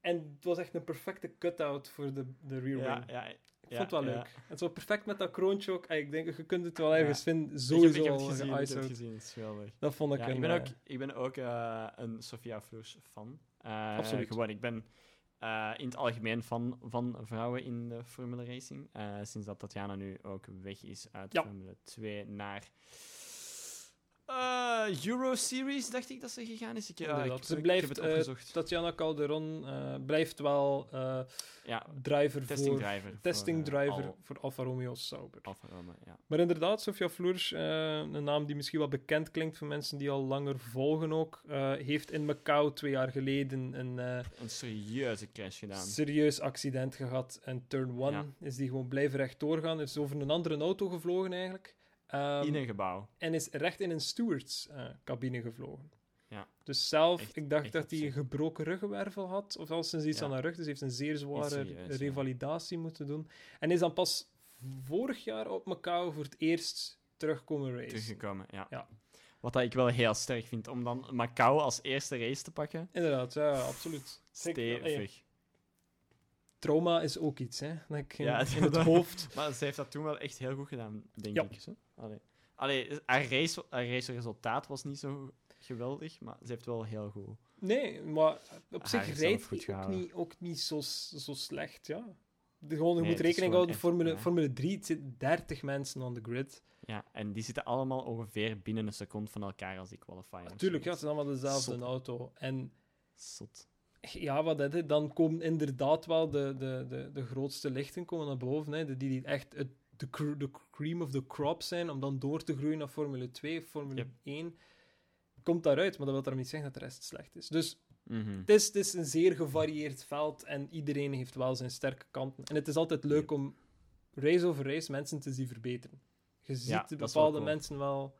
En het was echt een perfecte cut-out voor de, de rear ja, wing. ja. Ik vond het wel leuk. Het was perfect met dat kroontje ook. Ik denk, je kunt het wel ergens vinden. Sowieso heb, ik heb het gezien, ik heb het gezien. Geweldig. Dat vond ik Ja, een... ik ben eh, ook, ik ben ook eh, een Sofia Floers fan. Eh, Absoluut. Gewoon, ik ben in het algemeen fan van vrouwen in de Formule Racing. Sinds dat Tatjana nu ook weg is uit Ja. Formule 2 naar eh, Euro Series, dacht ik dat ze gegaan is. Ik, ja, ik, Ze ik blijft, heb het eh, opgezocht. Tatjana Calderon eh, blijft wel eh, ja, driver testing voor... driver. voor, Testing eh, driver Al- voor Alfa Romeo Sauber. Alfa Romeo, ja. Maar inderdaad, Sofia Floers, eh, een naam die misschien wel bekend klinkt voor mensen die al langer volgen ook, eh, heeft in Macau twee jaar geleden een eh, Een serieuze crash gedaan. serieus accident gehad. En turn one Ja. is die gewoon blijven recht doorgaan. Is over een andere auto gevlogen eigenlijk. Ehm, in een gebouw. En is recht in een stewards eh, cabine gevlogen. Ja. Dus zelf, Echt- ik dacht dat hij een gebroken ruggenwervel had, of sinds iets Ja. aan haar rug. Dus heeft een zeer zware serieus, ja. revalidatie moeten doen. En is dan pas vorig jaar op Macau voor het eerst terugkomen racen. teruggekomen. Ja. Ja. Wat dat ik wel heel sterk vind, om dan Macau als eerste race te pakken. Inderdaad, ja, absoluut. Stevig. Trauma is ook iets, hè. Dat ik in, Ja, in het hoofd... Maar ze heeft dat toen wel echt heel goed gedaan, denk Ja. ik. Zo. Allee. Allee, haar, race, haar raceresultaat was niet zo geweldig, maar ze heeft wel heel goed. Nee, maar op zich rijdt hij ook niet, ook niet zo, zo slecht, ja. De, gewoon, je Nee, moet rekening houden, echt, Formule, ja. Formule 3, het zitten 30 mensen on the grid. Ja, en die zitten allemaal ongeveer binnen een seconde van elkaar als die qualifier. of Natuurlijk, ja, het is allemaal dezelfde Zot. auto. En Zot. Ja, wat is het? Dan komen inderdaad wel de, de, de, de grootste lichten komen naar boven. Hè. De, die, die echt het, de, cr- de cream of the crop zijn, om dan door te groeien naar Formule 2, Formule Yep. 1. Komt daaruit, maar dat wil daarom niet zeggen dat de rest slecht is. Dus Mhm. Het is, het is een zeer gevarieerd veld en iedereen heeft wel zijn sterke kanten. En het is altijd leuk om race over race mensen te zien verbeteren. Je ziet Ja, wel bepaalde cool. mensen wel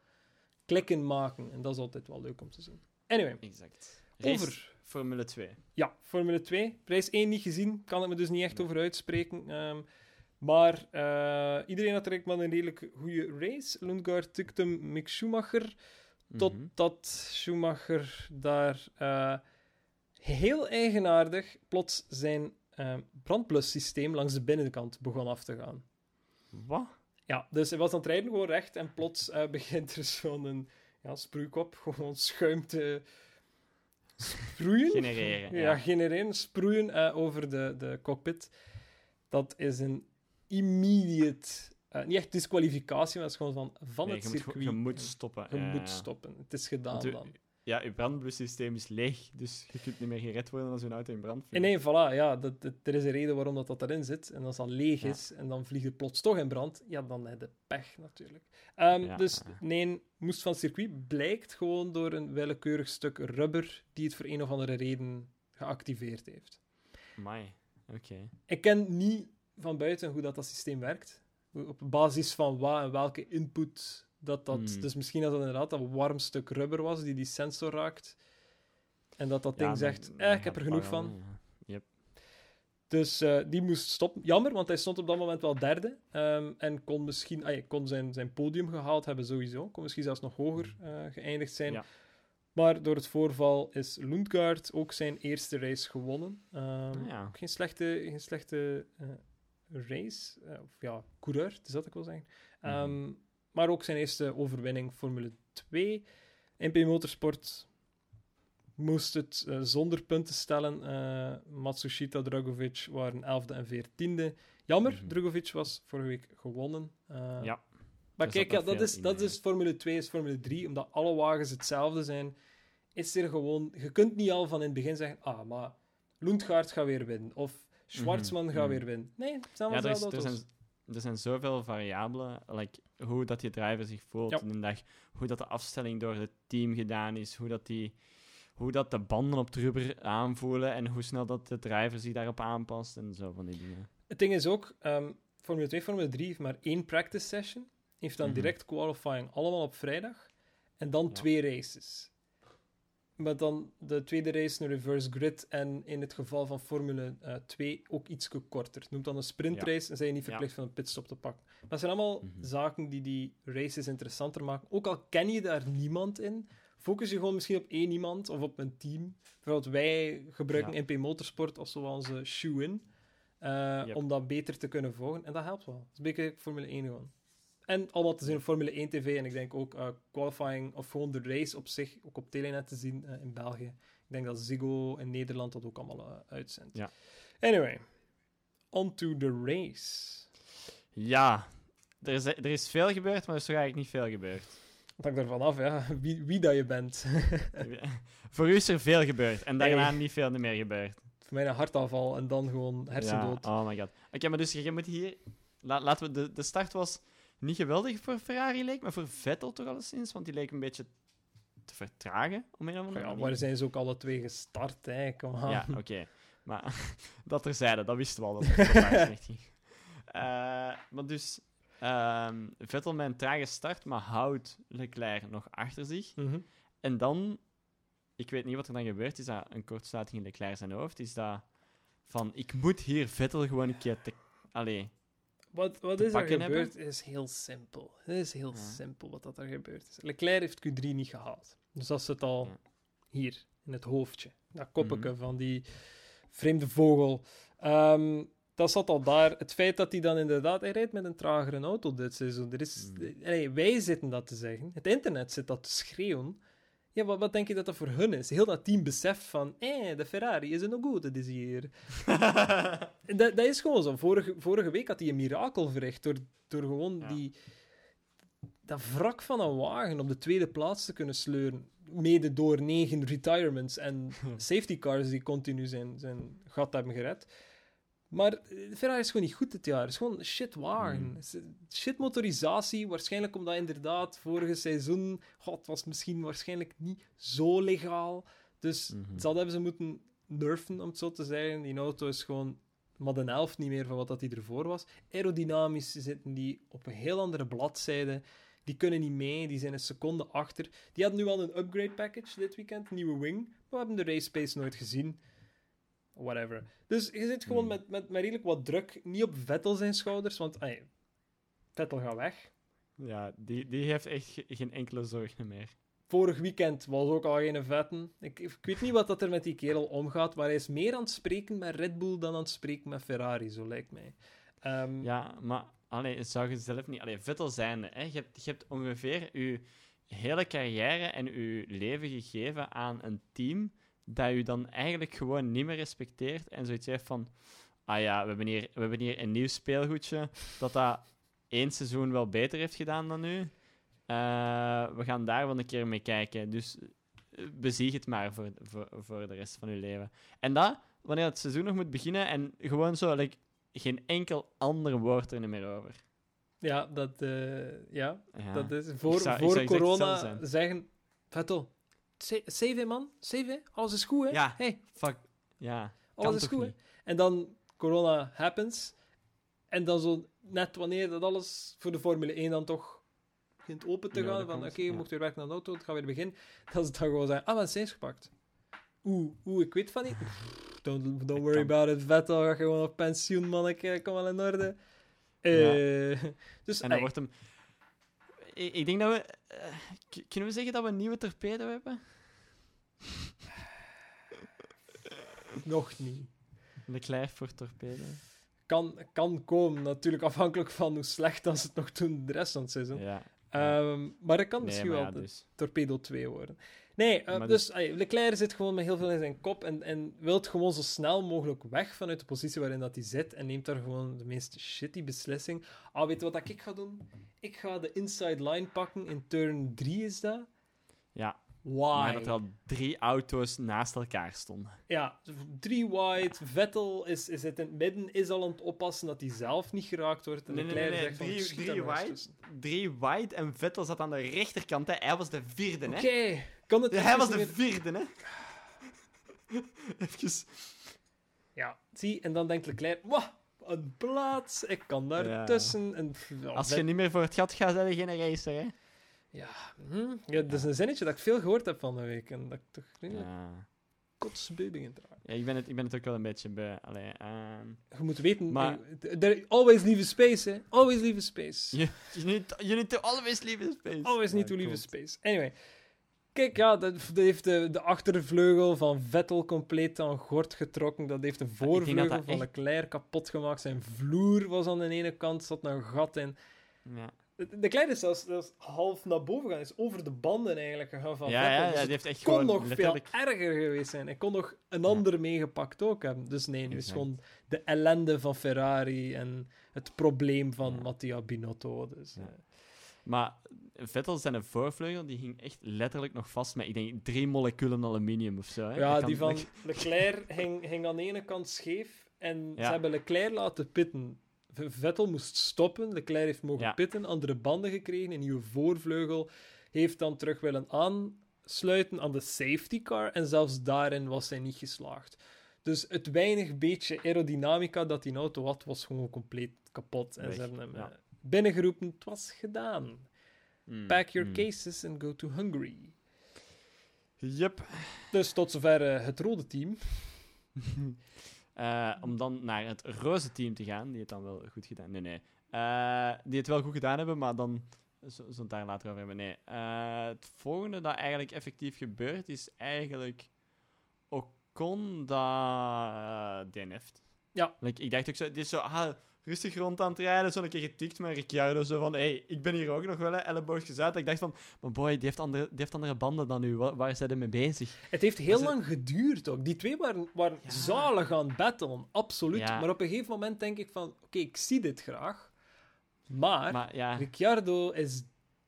klikken maken en dat is altijd wel leuk om te zien. Anyway, Exact. Race over. Formule 2. Ja, Formule 2. Prijs 1 niet gezien, kan ik me dus niet echt over uitspreken. Ehm, maar eh, iedereen had direct wel een redelijk goede race. Lundgaard tikte hem Mick Schumacher. Mhm. Totdat Schumacher daar eh, heel eigenaardig plots zijn eh brandblussysteem langs de binnenkant begon af te gaan. Wat? Ja, dus hij was aan het rijden gewoon recht en plots eh, begint er zo'n ja, sproeikop gewoon schuim te sproeien. Genereren. Ja, Ja. genereren, sproeien eh, over de, de cockpit. Dat is een immediate, eh, niet echt disqualificatie, maar het is gewoon van, van Nee, het je, moet, circuit. je moet stoppen. Je Ja, moet stoppen. Het is gedaan dan. Ja, je brandblussysteem is leeg, dus je kunt niet meer gered worden als je auto in brand En vliegt. nee, voilà, ja, dat, dat- er is een reden waarom dat, dat erin zit. En als dat leeg Ja. is en dan vliegt het plots toch in brand, ja, dan heb je pech natuurlijk. Ja, dus nee, moest van het circuit blijkt gewoon door een willekeurig stuk rubber die het voor een of andere reden geactiveerd heeft. Amai. Oké. Ik ken niet van buiten hoe dat, dat systeem werkt. Op basis van wat en welke input dat dat... Hmm. Dus misschien dat het inderdaad een warm stuk rubber was die die sensor raakt. En dat dat Ja, ding zegt, eh, ik heb er genoeg van. ja. Dus eh, die moest stoppen. Jammer, want hij stond op dat moment wel derde. ehm, en kon misschien ah, kon zijn, zijn podium gehaald hebben sowieso. Kon misschien zelfs nog hoger eh, geëindigd zijn. Ja. Maar door het voorval is Lundgaard ook zijn eerste race gewonnen. Ehm, Ah, ja. Geen slechte, geen slechte eh, race. of ja, coureur, is dat ik wil zeggen. Mhm. Ehm, Maar ook zijn eerste overwinning Formule 2. MP Motorsport moest het eh, zonder punten stellen. Eh, Matsushita, Dragovic waren 11e en 14e. Jammer, Mhm. Dragovic was vorige week gewonnen. Eh, Ja. Maar kijk, zat ja, dat, is, dat is Formule 2, is Formule 3, omdat alle wagens hetzelfde zijn. Is er gewoon, je kunt niet al van in het begin zeggen: ah, maar Lundgaard gaat weer winnen. Of Schwarzman gaat mhm. weer winnen. Nee, het zijn Ja, allemaal er, is, er, zijn, er zijn zoveel variabelen. Like, hoe dat die driver zich voelt Ja. in de dag. Hoe dat de afstelling door het team gedaan is. Hoe dat, die, hoe dat de banden op het rubber aanvoelen. En hoe snel dat de driver zich daarop aanpast. En zo van die dingen. Het ding is ook, ehm, Formule 2, Formule 3 heeft maar één practice session. Heeft dan Mhm. direct qualifying, allemaal op vrijdag. En dan Ja. twee races. Maar dan de tweede race een reverse grid. En in het geval van Formule eh, 2 ook iets korter. Noemt dan een sprintrace en zijn je niet verplicht van een pitstop te pakken. Maar het zijn allemaal Mhm. zaken die die races interessanter maken. Ook al ken je daar niemand in, focus je gewoon misschien op één iemand of op een team. Bijvoorbeeld wij gebruiken Ja. MP Motorsport als onze shoe-in. eh, Yep. Om dat beter te kunnen volgen. En dat helpt wel. Dat is een beetje Formule 1 gewoon. En allemaal te zien op Formule 1 TV. En ik denk ook eh, qualifying of gewoon de race op zich ook op Telenet te zien eh, in België. Ik denk dat Ziggo in Nederland dat ook allemaal eh, uitzendt. Ja. Anyway, on to the race. Ja, er is, er is veel gebeurd, maar er is toch eigenlijk niet veel gebeurd. Het hangt ervan af, ja, wie, wie dat je bent. Voor u is er veel gebeurd. En daarna Hey. niet veel meer gebeurd. Voor mij een hartaanval en dan gewoon hersendood. Ja, oh my god. Oké, maar dus je moet hier... La, laten we... De, de start was niet geweldig voor Ferrari, leek, maar voor Vettel toch alleszins, want die leek een beetje te vertragen, om een of andere Ja, manier. waar zijn ze ook alle twee gestart, hè? Kom aan. Ja, oké. Maar dat terzijde, dat wisten we al, dat het slecht ging. Eh, maar dus... ehm, Vettel met een trage start, maar houdt Leclerc nog achter zich. Mhm. En dan, ik weet niet wat er dan gebeurt, is dat een kortsluiting in Leclerc zijn hoofd? Is dat van, ik moet hier Vettel gewoon een keer te... Allee, Wat, wat is er gebeurd? is heel simpel. Het is heel Ja. simpel wat dat er gebeurd is. Leclerc heeft Q3 niet gehaald. Dus dat zit al Ja. hier, in het hoofdje. Dat koppetje Mhm. van die vreemde vogel. Ehm, dat zat al daar. Het feit dat hij dan inderdaad... Hij rijdt met een tragere auto dit seizoen. Er is, Mhm. Allee, wij zitten dat te zeggen. Het internet zit dat te schreeuwen. Ja, wat, wat denk je dat dat voor hun is? Heel dat team beseft van... Eh, de Ferrari is een goed dit hier. Dat, dat is gewoon zo. Vorige, vorige week had hij een mirakel verricht door, door gewoon Ja. die, dat wrak van een wagen op de tweede plaats te kunnen sleuren. Mede door negen retirements en safety cars die continu zijn, zijn gat hebben gered. Maar eh, Ferrari is gewoon niet goed dit jaar. Het is gewoon een shit wagen. Mm. Is een Shit motorisatie. Waarschijnlijk omdat inderdaad vorige seizoen... God, was misschien waarschijnlijk niet zo legaal. Dus Mhm. dat hebben ze moeten nerfen, om het zo te zeggen. Die auto is gewoon maar de helft niet meer van wat dat die ervoor was. Aerodynamisch zitten die op een heel andere bladzijde. Die kunnen niet mee, die zijn een seconde achter. Die hadden nu al een upgrade package dit weekend, nieuwe wing. Maar we hebben de race pace nooit gezien. Whatever. Dus je zit gewoon Hmm. met, met, met redelijk wat druk. Niet op Vettel zijn schouders, want Vettel gaat weg. Ja, die, die heeft echt ge- geen enkele zorgen meer. Vorig weekend was ook al geen vetten. Ik, ik weet niet wat dat er met die kerel omgaat, maar hij is meer aan het spreken met Red Bull dan aan het spreken met Ferrari, zo lijkt mij. Ehm, Ja, maar allee, zou je zelf niet... Allee, Vettel zijnde, hè. Je, hebt, je hebt ongeveer je hele carrière en je leven gegeven aan een team dat je dan eigenlijk gewoon niet meer respecteert en zoiets heeft van... Ah ja, we hebben hier, we hebben hier een nieuw speelgoedje dat dat één seizoen wel beter heeft gedaan dan nu. Eh, we gaan daar wel een keer mee kijken. Dus eh, bezieg het maar voor, voor, voor de rest van je leven. En dat, wanneer het seizoen nog moet beginnen en gewoon zo, like, geen enkel ander woord er meer over. ja, dat, eh, ja, Ja. dat is voor, zou- voor corona zeggen: Vettel, hè, man, hè. alles is goed hè. Ja. Hey, Fuck. Ja. alles is goed hè. En dan corona happens. En dan zo net wanneer dat alles voor de Formule 1 dan toch begint open te gaan, van oké, je ja. mocht weer werken aan de auto, het gaat weer beginnen. Dat ze dan gewoon zeggen, ah, wat is gepakt? Oeh, oeh, ik weet van niet. Don't, don't worry about it, Vettel, ga gewoon op pensioen, manneke, kom wel in orde. Eh, dus, En dan ey, wordt hem... Ik, ik denk dat we... eh, kunnen we zeggen dat we een nieuwe torpedo hebben? nog niet. Leclerc voor torpedo. Kan, kan komen, natuurlijk afhankelijk van hoe slecht dat ze het nog doen de rest van het seizoen. Ja. Ehm, maar dat kan Nee, misschien wel ja, de dus. Torpedo 2 worden. Nee, eh, Maar dus ey, Leclerc zit gewoon met heel veel in zijn kop en, en wil gewoon zo snel mogelijk weg vanuit de positie waarin dat hij zit en neemt daar gewoon de meest shitty beslissing. Ah, weet je wat ik ga doen? Ik ga de inside line pakken, in turn 3 is dat. Ja, Why? maar dat er al drie auto's naast elkaar stonden. Ja, drie wide. Vettel is, is het in het midden, is al aan het oppassen dat hij zelf niet geraakt wordt. En Nee, Leclerc nee, nee. zegt van, Drie- schiet drie wide. tussen. Drie wide en Vettel zat aan de rechterkant. Hè. Hij was de vierde, hè? Oké, kan het Ja, hij was de meer- vierde, hè? Even... Ja, zie, en dan denkt Leclerc, wauw, een plaats, ik kan daar Ja. tussen. En, Als je niet meer voor het gat gaat, zijn je geen racer, hè? Ja, hm, ja, dat is een zinnetje dat ik veel gehoord heb van de week. En dat ik toch redelijk Ja. kotsbeu begin te raken. ja ik, ben het, ik ben het ook wel een beetje bij. Allee, ehm, Je moet weten, Maar- eh, there- always leave a space, hè. Always leave a space. you, you, need, you need to always leave a space. Always need Ja, to leave a space. Anyway. Kijk, ja, dat, heeft de, de achtervleugel van Vettel compleet aan gort getrokken. Dat heeft de dat voorvleugel dat van echt- Leclerc kapot gemaakt. Zijn vloer was aan de ene kant, zat een gat in. Ja, De, de kleine is zelfs, zelfs half naar boven gaan. Is over de banden eigenlijk gegaan van ja, Vettel. ja, Dus ja, het die heeft echt kon gewoon nog veel erger geweest zijn. Hij kon nog een Ja. ander meegepakt ook hebben. Dus nee, nu is gewoon de ellende van Ferrari en het probleem van. Mattia Binotto. Dus, eh, Maar Vettel zijn voorvleugel die ging echt letterlijk nog vast met, ik denk, drie moleculen aluminium of zo. Hè? ja, die van Leclerc ging, ging aan de ene kant scheef. En Ja. ze hebben Leclerc laten pitten. Vettel moest stoppen. Leclerc heeft mogen Ja. pitten, andere banden gekregen. Een nieuwe voorvleugel heeft dan terug willen aansluiten aan de safety car. En zelfs daarin was hij niet geslaagd. Dus het weinig beetje aerodynamica dat die auto had, was gewoon compleet kapot. En Weg, ze hebben hem ja. eh, binnengeroepen. Het was gedaan. Mm, Pack your mm. cases and go to Hungary. Yep. Dus tot zover eh, het rode team. Eh, om dan naar het roze team te gaan, die het dan wel goed gedaan Nee, nee. Eh, die het wel goed gedaan hebben, maar dan zullen we het daar later over hebben. Nee. Het volgende dat eigenlijk effectief gebeurt, is eigenlijk Ocon dat DNF't. Ja. Like, ik dacht ook zo, dit is zo, ah, rustig rond aan het rijden, zo een keer getikt met Ricciardo, zo van, hey, ik ben hier ook nog wel, elleboogjes uit. Ik dacht van, maar boy, die heeft andere, die heeft andere banden dan u, waar, waar zijn ze mee bezig? Het heeft heel het- lang geduurd ook. Die twee waren, waren Ja. zalig aan battlen, absoluut. Ja. Maar op een gegeven moment denk ik van, oké, ik zie dit graag. Maar, Maar ja, Ricciardo is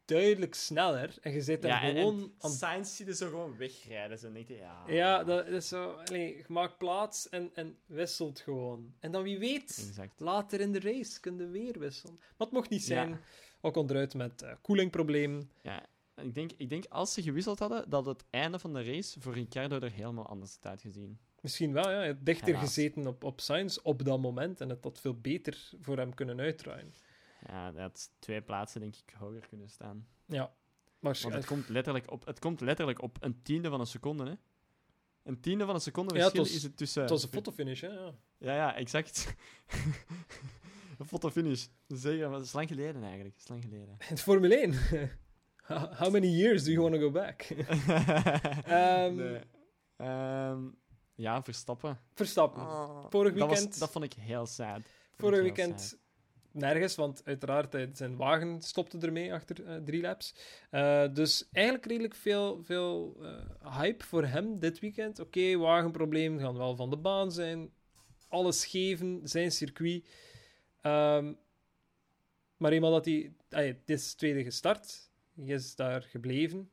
duidelijk sneller en je zit daar ja gewoon en aan... Sainz zie je zo gewoon wegrijden. Zo niet, ja. Ja, dat is zo... Allee, je maakt plaats en, en wisselt gewoon. En dan wie weet, Exact. later in de race kun je weer wisselen. Maar het mocht niet Ja. zijn. Ook onderuit met koelingprobleem. Ja. ik denk, ik denk als ze gewisseld hadden, dat het einde van de race voor Ricciardo er helemaal anders had uitgezien. Misschien wel, ja. Hij had dichter Helaas. gezeten op, op Sainz op dat moment en het had veel beter voor hem kunnen uitdraaien. Ja, had twee plaatsen, denk ik, hoger kunnen staan. Ja, Want waarschijnlijk. het komt letterlijk op, het komt letterlijk op een tiende van een seconde, hè? Een tiende van een seconde Ja, het verschil was- is het tussen... Het was een fotofinish, hè? Ja. Ja, ja, exact. een fotofinish. Zeker, maar dat is lang geleden eigenlijk. Dat is lang geleden. In de Formule 1. How how many years do you want to go back? Ehm, Nee. Ehm, ja, Verstappen. Verstappen. Oh, Vorig dat, was- weekend- dat vond ik heel sad. Vorig weekend. Nergens, want uiteraard hij- zijn wagen stopte ermee achter eh, drie laps. Eh, dus eigenlijk redelijk veel, veel eh, hype voor hem dit weekend. Oké, wagenprobleem, gaan wel van de baan zijn. Alles geven, zijn circuit. Ehm, maar eenmaal dat hij... ah dit is tweede gestart. Hij is daar gebleven.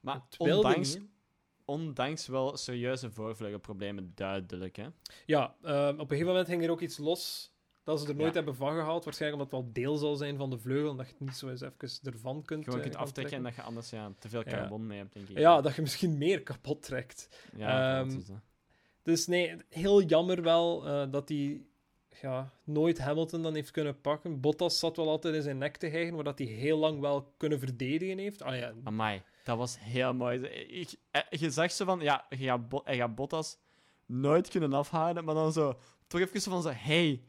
Maar ondanks, ondanks wel serieuze voorvleugelproblemen, duidelijk, hè? Ja, ehm, op een gegeven moment ging er ook iets los dat ze er nooit Ja. hebben van gehaald. Waarschijnlijk omdat het wel deel zal zijn van de vleugel. en Dat je het niet zo eens even ervan kunt Gewoon eh, kunt aftrekken en dat je anders ja, te veel carbon hebt, denk ik. Ja, dat je misschien meer kapot trekt. Ja, dat. Dus nee, heel jammer wel eh, dat hij ja, nooit Hamilton dan heeft kunnen pakken. Bottas zat wel altijd in zijn nek te hijgen, waar dat hij heel lang wel kunnen verdedigen heeft. Ah ja, Amai, dat was heel mooi. Ik, eh, je zag zo van, ja, je gaat, Bottas nooit kunnen afhouden, maar dan zo, toch even van zo, hey,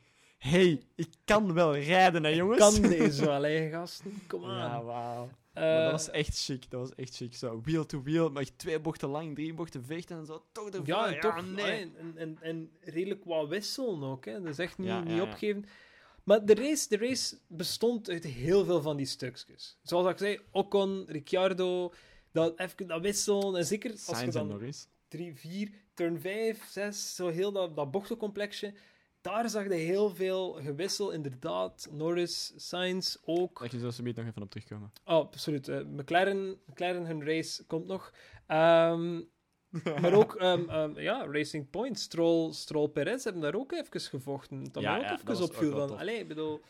hey, ik kan wel rijden, hè, jongens. kan deze wel, hè, gasten? Kom aan. Ja, wauw. Eh, dat was echt chic, dat was echt chic. Zo, wheel to wheel, maar twee bochten lang, drie bochten vechten en zo, toch ervoor. ja, en toch nee. ah, en, en, en redelijk wat wisselen ook. Hè. Dat is echt niet, Ja, niet ja, ja. opgeven. Maar de race, de race bestond uit heel veel van die stukjes. Zoals ik zei, Ocon, Ricciardo, dat, even, dat wisselen. En zeker als je Sainz en dan Norris. 3, 4, turn 5, 6, zo heel dat, dat bochtencomplexje. Daar zag je heel veel gewissel, inderdaad. Norris, Sainz ook. Daar je zo subiet nog even op terugkomen. Oh, absoluut. eh, McLaren, McLaren, hun race komt nog. Ehm, maar ook, ehm, ehm, ja, Racing Point, Stroll, Stroll Perez hebben daar ook even gevochten. Dat Ja, ook ja, even dat opviel. Van, allee, bedoel,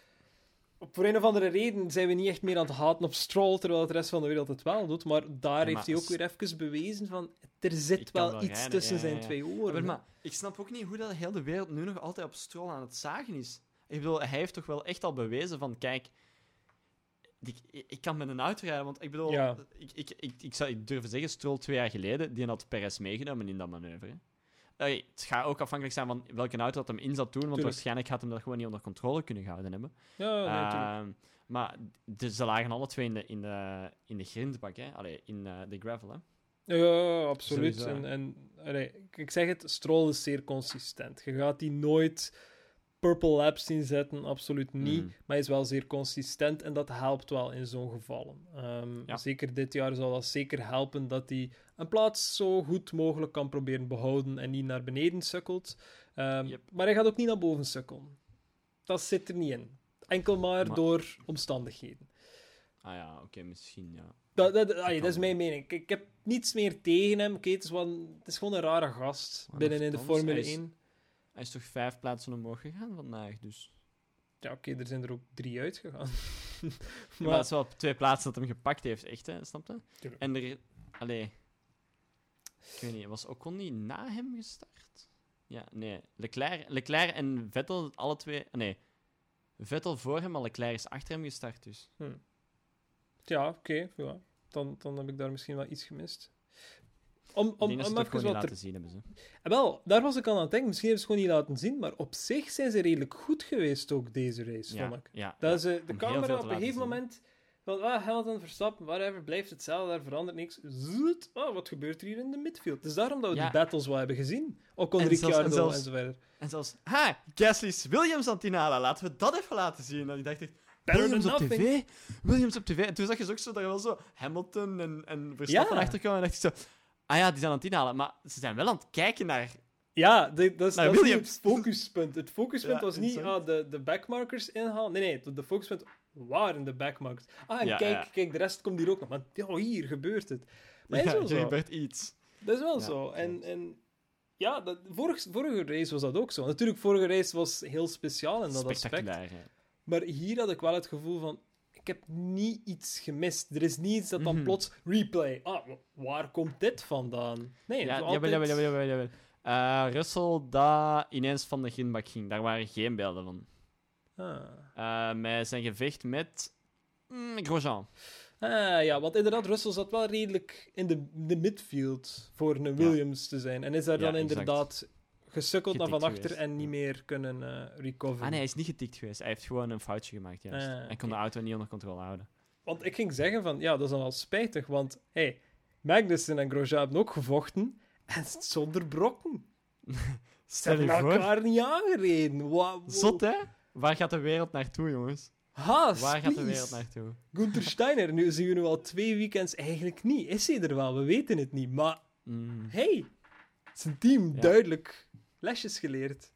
voor een of andere reden zijn we niet echt meer aan het haten op Stroll, terwijl het rest van de wereld het wel doet. Maar daar Ja, heeft hij ook weer even bewezen van, er zit wel wel iets rijden, tussen ja, zijn ja, twee oren. maar, ik snap ook niet hoe dat heel de wereld nu nog altijd op Stroll aan het zagen is. Ik bedoel, hij heeft toch wel echt al bewezen van, kijk, ik, ik, kan met een auto rijden, want ik bedoel, ik, ik, ik, ik, zou, ik durf zeggen, Stroll twee jaar geleden, die had Perez meegenomen in dat manoeuvre. hè. Allee, het gaat ook afhankelijk zijn van welke auto dat hem in zat doen, want Tuurlijk. waarschijnlijk had hem dat gewoon niet onder controle kunnen gehouden hebben. Ja, nee. Ehm, maar de, ze lagen alle twee in de, in de, in de grindbak, hè? Allee, in eh, de gravel. Hè? Ja, absoluut. Sowieso, En, en allee, ik- ik zeg het, Stroll is zeer consistent. Je gaat die nooit purple laps zien zetten, absoluut niet. Mm. Maar hij is wel zeer consistent en dat helpt wel in zo'n gevallen. Ehm, Ja. Zeker dit jaar zal dat zeker helpen dat hij een plaats zo goed mogelijk kan proberen behouden en niet naar beneden sukkelt. Ehm, Yep. Maar hij gaat ook niet naar boven sukkelen. Dat zit er niet in. Enkel maar, Maar- door omstandigheden. Ah ja, oké, misschien, ja. Dat, dat, dat is mijn mening. Ik, ik heb niets meer tegen hem. Oké, het, het is gewoon een rare gast binnen in de Formule hij is- 1. Hij is toch vijf plaatsen omhoog gegaan vandaag, dus... Ja, oké, er zijn er ook drie uitgegaan. Maar, maar het is wel op twee plaatsen dat hem gepakt heeft, echt, hè? Snap je? Tuurlijk. En er... Allee... Ik weet niet, was Ocon niet na hem gestart? Ja, nee. Leclerc, Leclerc en Vettel, alle twee... Nee. Vettel voor hem, maar Leclerc is achter hem gestart, dus... ja, oké. ja. dan, dan heb ik daar misschien wel iets gemist. Om, ik om, ze om even wat laten zien hebben, ze. Eh, Wel, daar was ik aan aan het denken. Misschien hebben ze het gewoon niet laten zien, maar op zich zijn ze redelijk goed geweest ook, deze race, Ja, vond ik. ja, Dat eh, de camera op een gegeven moment... Van, ah, Hamilton, Verstappen, whatever, blijft hetzelfde, daar verandert niks. Zoet, oh, wat gebeurt er hier in de midfield? Is daarom dat we Ja. die battles wel hebben gezien. Ook onder En en Ricciardo zelfs- en zo verder. En zelfs, ha, Gasly's Williams aan het inhalen. Laten we dat even laten zien. En ik dacht echt, Better Williams op tv? Williams op tv. En toen zag je ook zo dat er wel zo Hamilton en, en Verstappen Ja. achterkwamen. En dacht ik zo, ah ja, die zijn aan het inhalen. Maar ze zijn wel aan het kijken naar... Ja, de- dat is, Maar dat is niet Williams- het focuspunt. Het focuspunt Ja, was niet ah, de, de backmarkers inhalen. Nee, nee, de, de focuspunt waren de backmarkers. Ah, en Ja, kijk, ja. kijk, de rest komt hier ook nog. Maar oh, hier gebeurt het. Maar Ja, is wel er zo. gebeurt iets. Dat is wel Ja, zo. En, en ja, dat, vorig, vorige race was dat ook zo. Natuurlijk, vorige race was heel speciaal in dat aspect. Maar hier had ik wel het gevoel van... Ik heb niet iets gemist. Er is niet iets dat dan Mhm. plots replay. Ah, wa- waar komt dit vandaan? Nee, Ja, altijd- jawel, jawel, jawel, jawel. Eh, Russell dat ineens van de grindbak ging. Daar waren geen beelden van. Ah. Eh, met zijn gevecht met mm, Grosjean. Ah, ja, want inderdaad, Russell zat wel redelijk in de, de midfield voor een Williams te zijn. En is daar Ja, dan exact. Gesukkeld naar van achter en niet meer kunnen eh recoveren. Ah nee, hij is niet getikt geweest. Hij heeft gewoon een foutje gemaakt, juist. Ah, Hij kon de auto niet onder controle houden. Want ik ging zeggen van, ja, dat is dan wel spijtig, want hey, Magnussen en Grosjean hebben ook gevochten en zonder brokken. Stel je voor. elkaar niet aangereden. Wow, Zot, hè? Waar gaat de wereld naartoe, jongens? Haas, Waar gaat de wereld naartoe? Gunther Steiner, nu zien we nu al twee weekends eigenlijk niet. Is hij er wel? We weten het niet. Maar Mm. hey, zijn team Ja. duidelijk lesjes geleerd.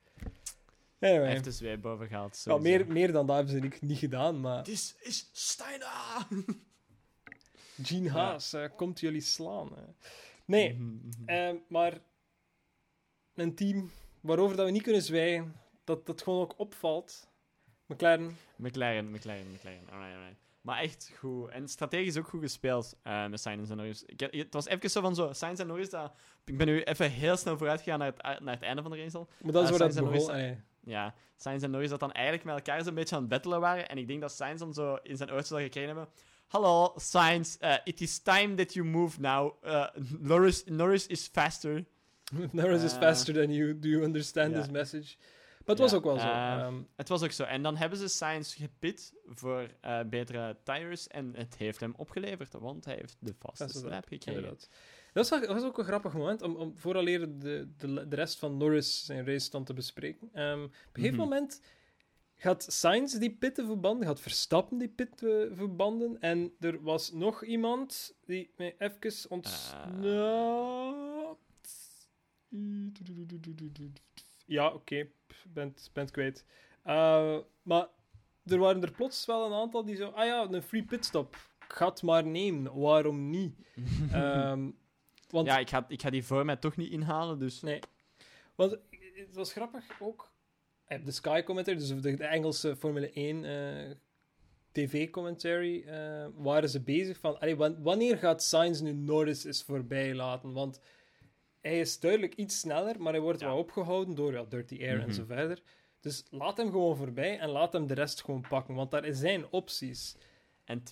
Anyway. Hij heeft de zweep boven gehaald. Ja, meer, meer dan dat hebben ze niet, niet gedaan, maar This is Steiner! Gene Ja. Haas eh, komt jullie slaan. hè. Nee, Mhm, mhm. eh, maar een team waarover dat we niet kunnen zwijgen, dat dat gewoon ook opvalt. McLaren, McLaren, McLaren, McLaren. Alright, alright. Maar echt goed. En strategisch ook goed gespeeld eh, met en Norris. Ik, het was even zo van zo, Sainz en Norris, dat, ik ben nu even heel snel vooruit gegaan naar het, naar het einde van de race al. maar dat is Eh, waar dat begon. Ja, Sainz en Norris dat dan eigenlijk met elkaar zo'n beetje aan het battelen waren. En ik denk dat Sainz dan zo in zijn oortjes al gekregen hebben. Hallo, Sainz, eh, it is time that you move now. Norris, Norris is faster. Norris is faster than you. Do you understand this message? Maar het was ook wel zo. eh, Ehm, Het was ook zo. En dan hebben ze Sainz gepit voor eh, betere tires. En het heeft hem opgeleverd, want hij heeft de vaste slap gekregen. inderdaad. Dat was, wel- dat was ook een grappig moment om, om vooraleer de, de, de rest van Norris zijn race dan te bespreken. Ehm, op een gegeven Mhm. moment gaat Sainz die pitten verbanden, gaat Verstappen die pitten verbanden. En er was nog iemand die mij even ontsnapt. Ja, oké, pff, ben, het- ben het kwijt. Eh, maar er waren er plots wel een aantal die zo, ah ja, een free pitstop. Ik ga het maar nemen, waarom niet? Ehm, want, ja, ik ga, ik ga die voor mij toch niet inhalen, dus... Nee. want het was grappig ook. eh, De Sky Commentary, dus de, de Engelse Formule 1 eh, TV-commentary, eh, waren ze bezig van, allee, wanneer gaat Sainz nu Norris eens voorbij laten? Want hij is duidelijk iets sneller, maar hij wordt Ja. wel opgehouden door ja, Dirty Air en Mhm. zo verder. Dus laat hem gewoon voorbij en laat hem de rest gewoon pakken, want daar zijn opties. En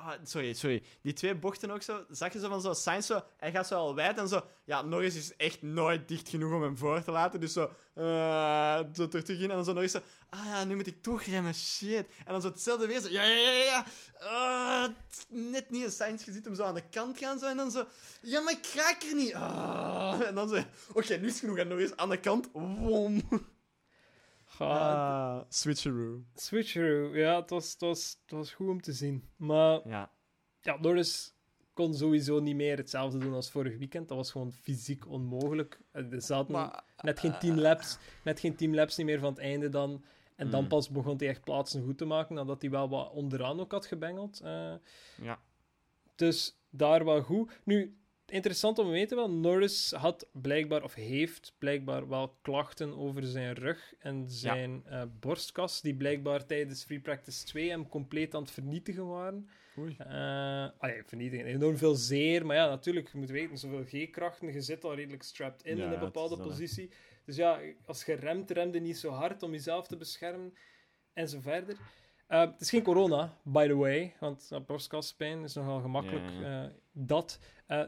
ah, sorry, sorry. Die twee bochten ook zo. Zag je zo van zo, Sainz zo, hij gaat zo al wijd en zo. Ja, Norris is echt nooit dicht genoeg om hem voor te laten. Dus zo, eh zo terug te gaan en dan zo Norris zo, ah ja, nu moet ik toch remmen, shit. En dan zo hetzelfde weer zo, ja, ja, ja, ja. Ah, net niet. En Sainz, je ziet hem zo aan de kant gaan zo en dan zo, ja, maar ik raak er niet. Ah. En dan zo, oké, nu is genoeg. En Norris aan de kant, wom. Ah, switcheroo. Switcheroo, ja, het was, het, was, het was goed om te zien. Maar Ja. ja, Norris kon sowieso niet meer hetzelfde doen als vorig weekend. Dat was gewoon fysiek onmogelijk. Eh, Er zaten Maar, net geen teamlaps, net geen teamlaps niet meer van het einde dan. En dan Mm. pas begon hij echt plaatsen goed te maken, nadat hij wel wat onderaan ook had gebengeld. Eh, ja. dus daar wel goed. Nu, interessant om te weten wel, Norris had blijkbaar, of heeft blijkbaar wel klachten over zijn rug en zijn eh, borstkas, die blijkbaar tijdens Free Practice 2 hem compleet aan het vernietigen waren. Oei. Eh allee, vernietigen, enorm veel zeer, maar ja, natuurlijk, je moet weten, zoveel G-krachten, je zit al redelijk strapped in Ja, in een bepaalde positie. Dus ja, als je remt, remde niet zo hard om jezelf te beschermen en zo verder. Eh, het is geen corona, by the way, want uh, borstkaspijn is nogal gemakkelijk. Eh, dat.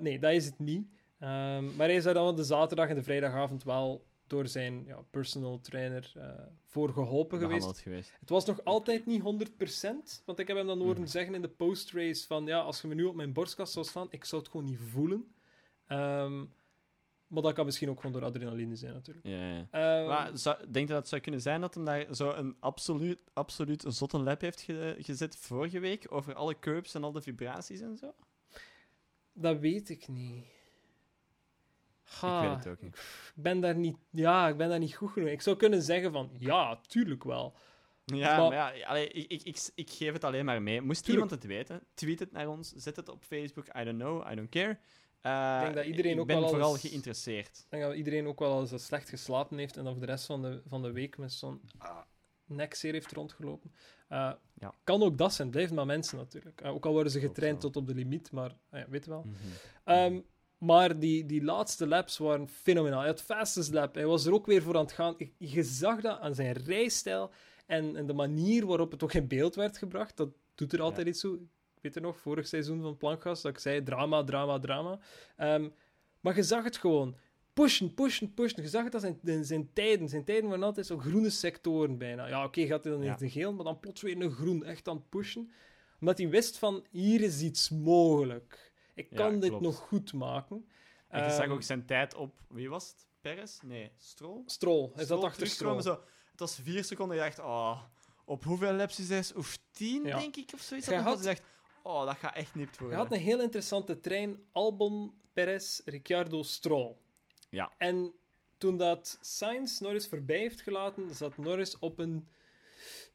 Nee, dat is het niet. Ehm, maar hij is daar dan de zaterdag en de vrijdagavond wel door zijn ja, personal trainer voor geholpen geweest. Het was nog altijd niet 100%, want ik heb hem dan horen Mhm. zeggen in de post-race van ja, als je me nu op mijn borstkas zou staan, ik zou het gewoon niet voelen. Ehm, maar dat kan misschien ook gewoon door adrenaline zijn, natuurlijk. Ja, ja. Ehm, Maar zou, denk je dat het zou kunnen zijn dat hem daar zo een absoluut, absoluut een zotte lab heeft ge- gezet vorige week over alle curbs en al de vibraties en zo? Dat weet ik niet. Ik weet het ook niet. ik ben daar niet, ja, ik ben daar niet goed genoeg. Ik zou kunnen zeggen van ja, tuurlijk wel. Ja, Maar- maar, ja, allee, ik, ik, ik, ik geef het alleen maar mee. Moest Tuurlijk. iemand het weten, tweet het naar ons, zet het op Facebook, I don't know, I don't care. Eh, Ik denk dat iedereen ik ook ben wel vooral eens- geïnteresseerd. Ik denk dat iedereen ook wel eens slecht geslapen heeft en dan voor de rest van de, van de week met zo'n ah, nekzeer heeft rondgelopen. Uh, Ja. Kan ook dat zijn, blijft maar mensen natuurlijk. Uh, ook al worden ze getraind tot op de limiet, maar ja, weet je wel. Mhm. Ehm, maar die, die laatste laps waren fenomenaal. Hij had fastest lap. Hij was er ook weer voor aan het gaan. Je, je zag dat aan zijn rijstijl en, en de manier waarop het ook in beeld werd gebracht. Dat doet er altijd iets toe. Weet er nog, vorig seizoen van Plankgas, dat ik zei drama, drama, drama. Ehm, maar je zag het gewoon. Pushen, pushen, pushen. Je zag het als zijn, zijn tijden. Zijn tijden waren altijd zo groene sectoren bijna. Ja, oké, gaat hij dan Ja. in de geel, maar dan plots weer een groen. Echt aan het pushen. Omdat hij wist van, hier is iets mogelijk. Ik Ja, kan dit nog goed maken. En je zag Ehm, ook zijn tijd op... Wie was het? Perez? Nee, Stroll? Stroll. Hij zat achter Stroll. Zo, het was vier seconden. Je dacht, oh, op hoeveel laps is hij? Of tien, Ja. denk ik, of zoiets. Dat had- je dacht, oh, dat gaat echt nipt Je worden. had een heel interessante trein. Albon, Perez, Ricciardo, Stroll. Ja. En toen dat Sainz Norris voorbij heeft gelaten, zat Norris op een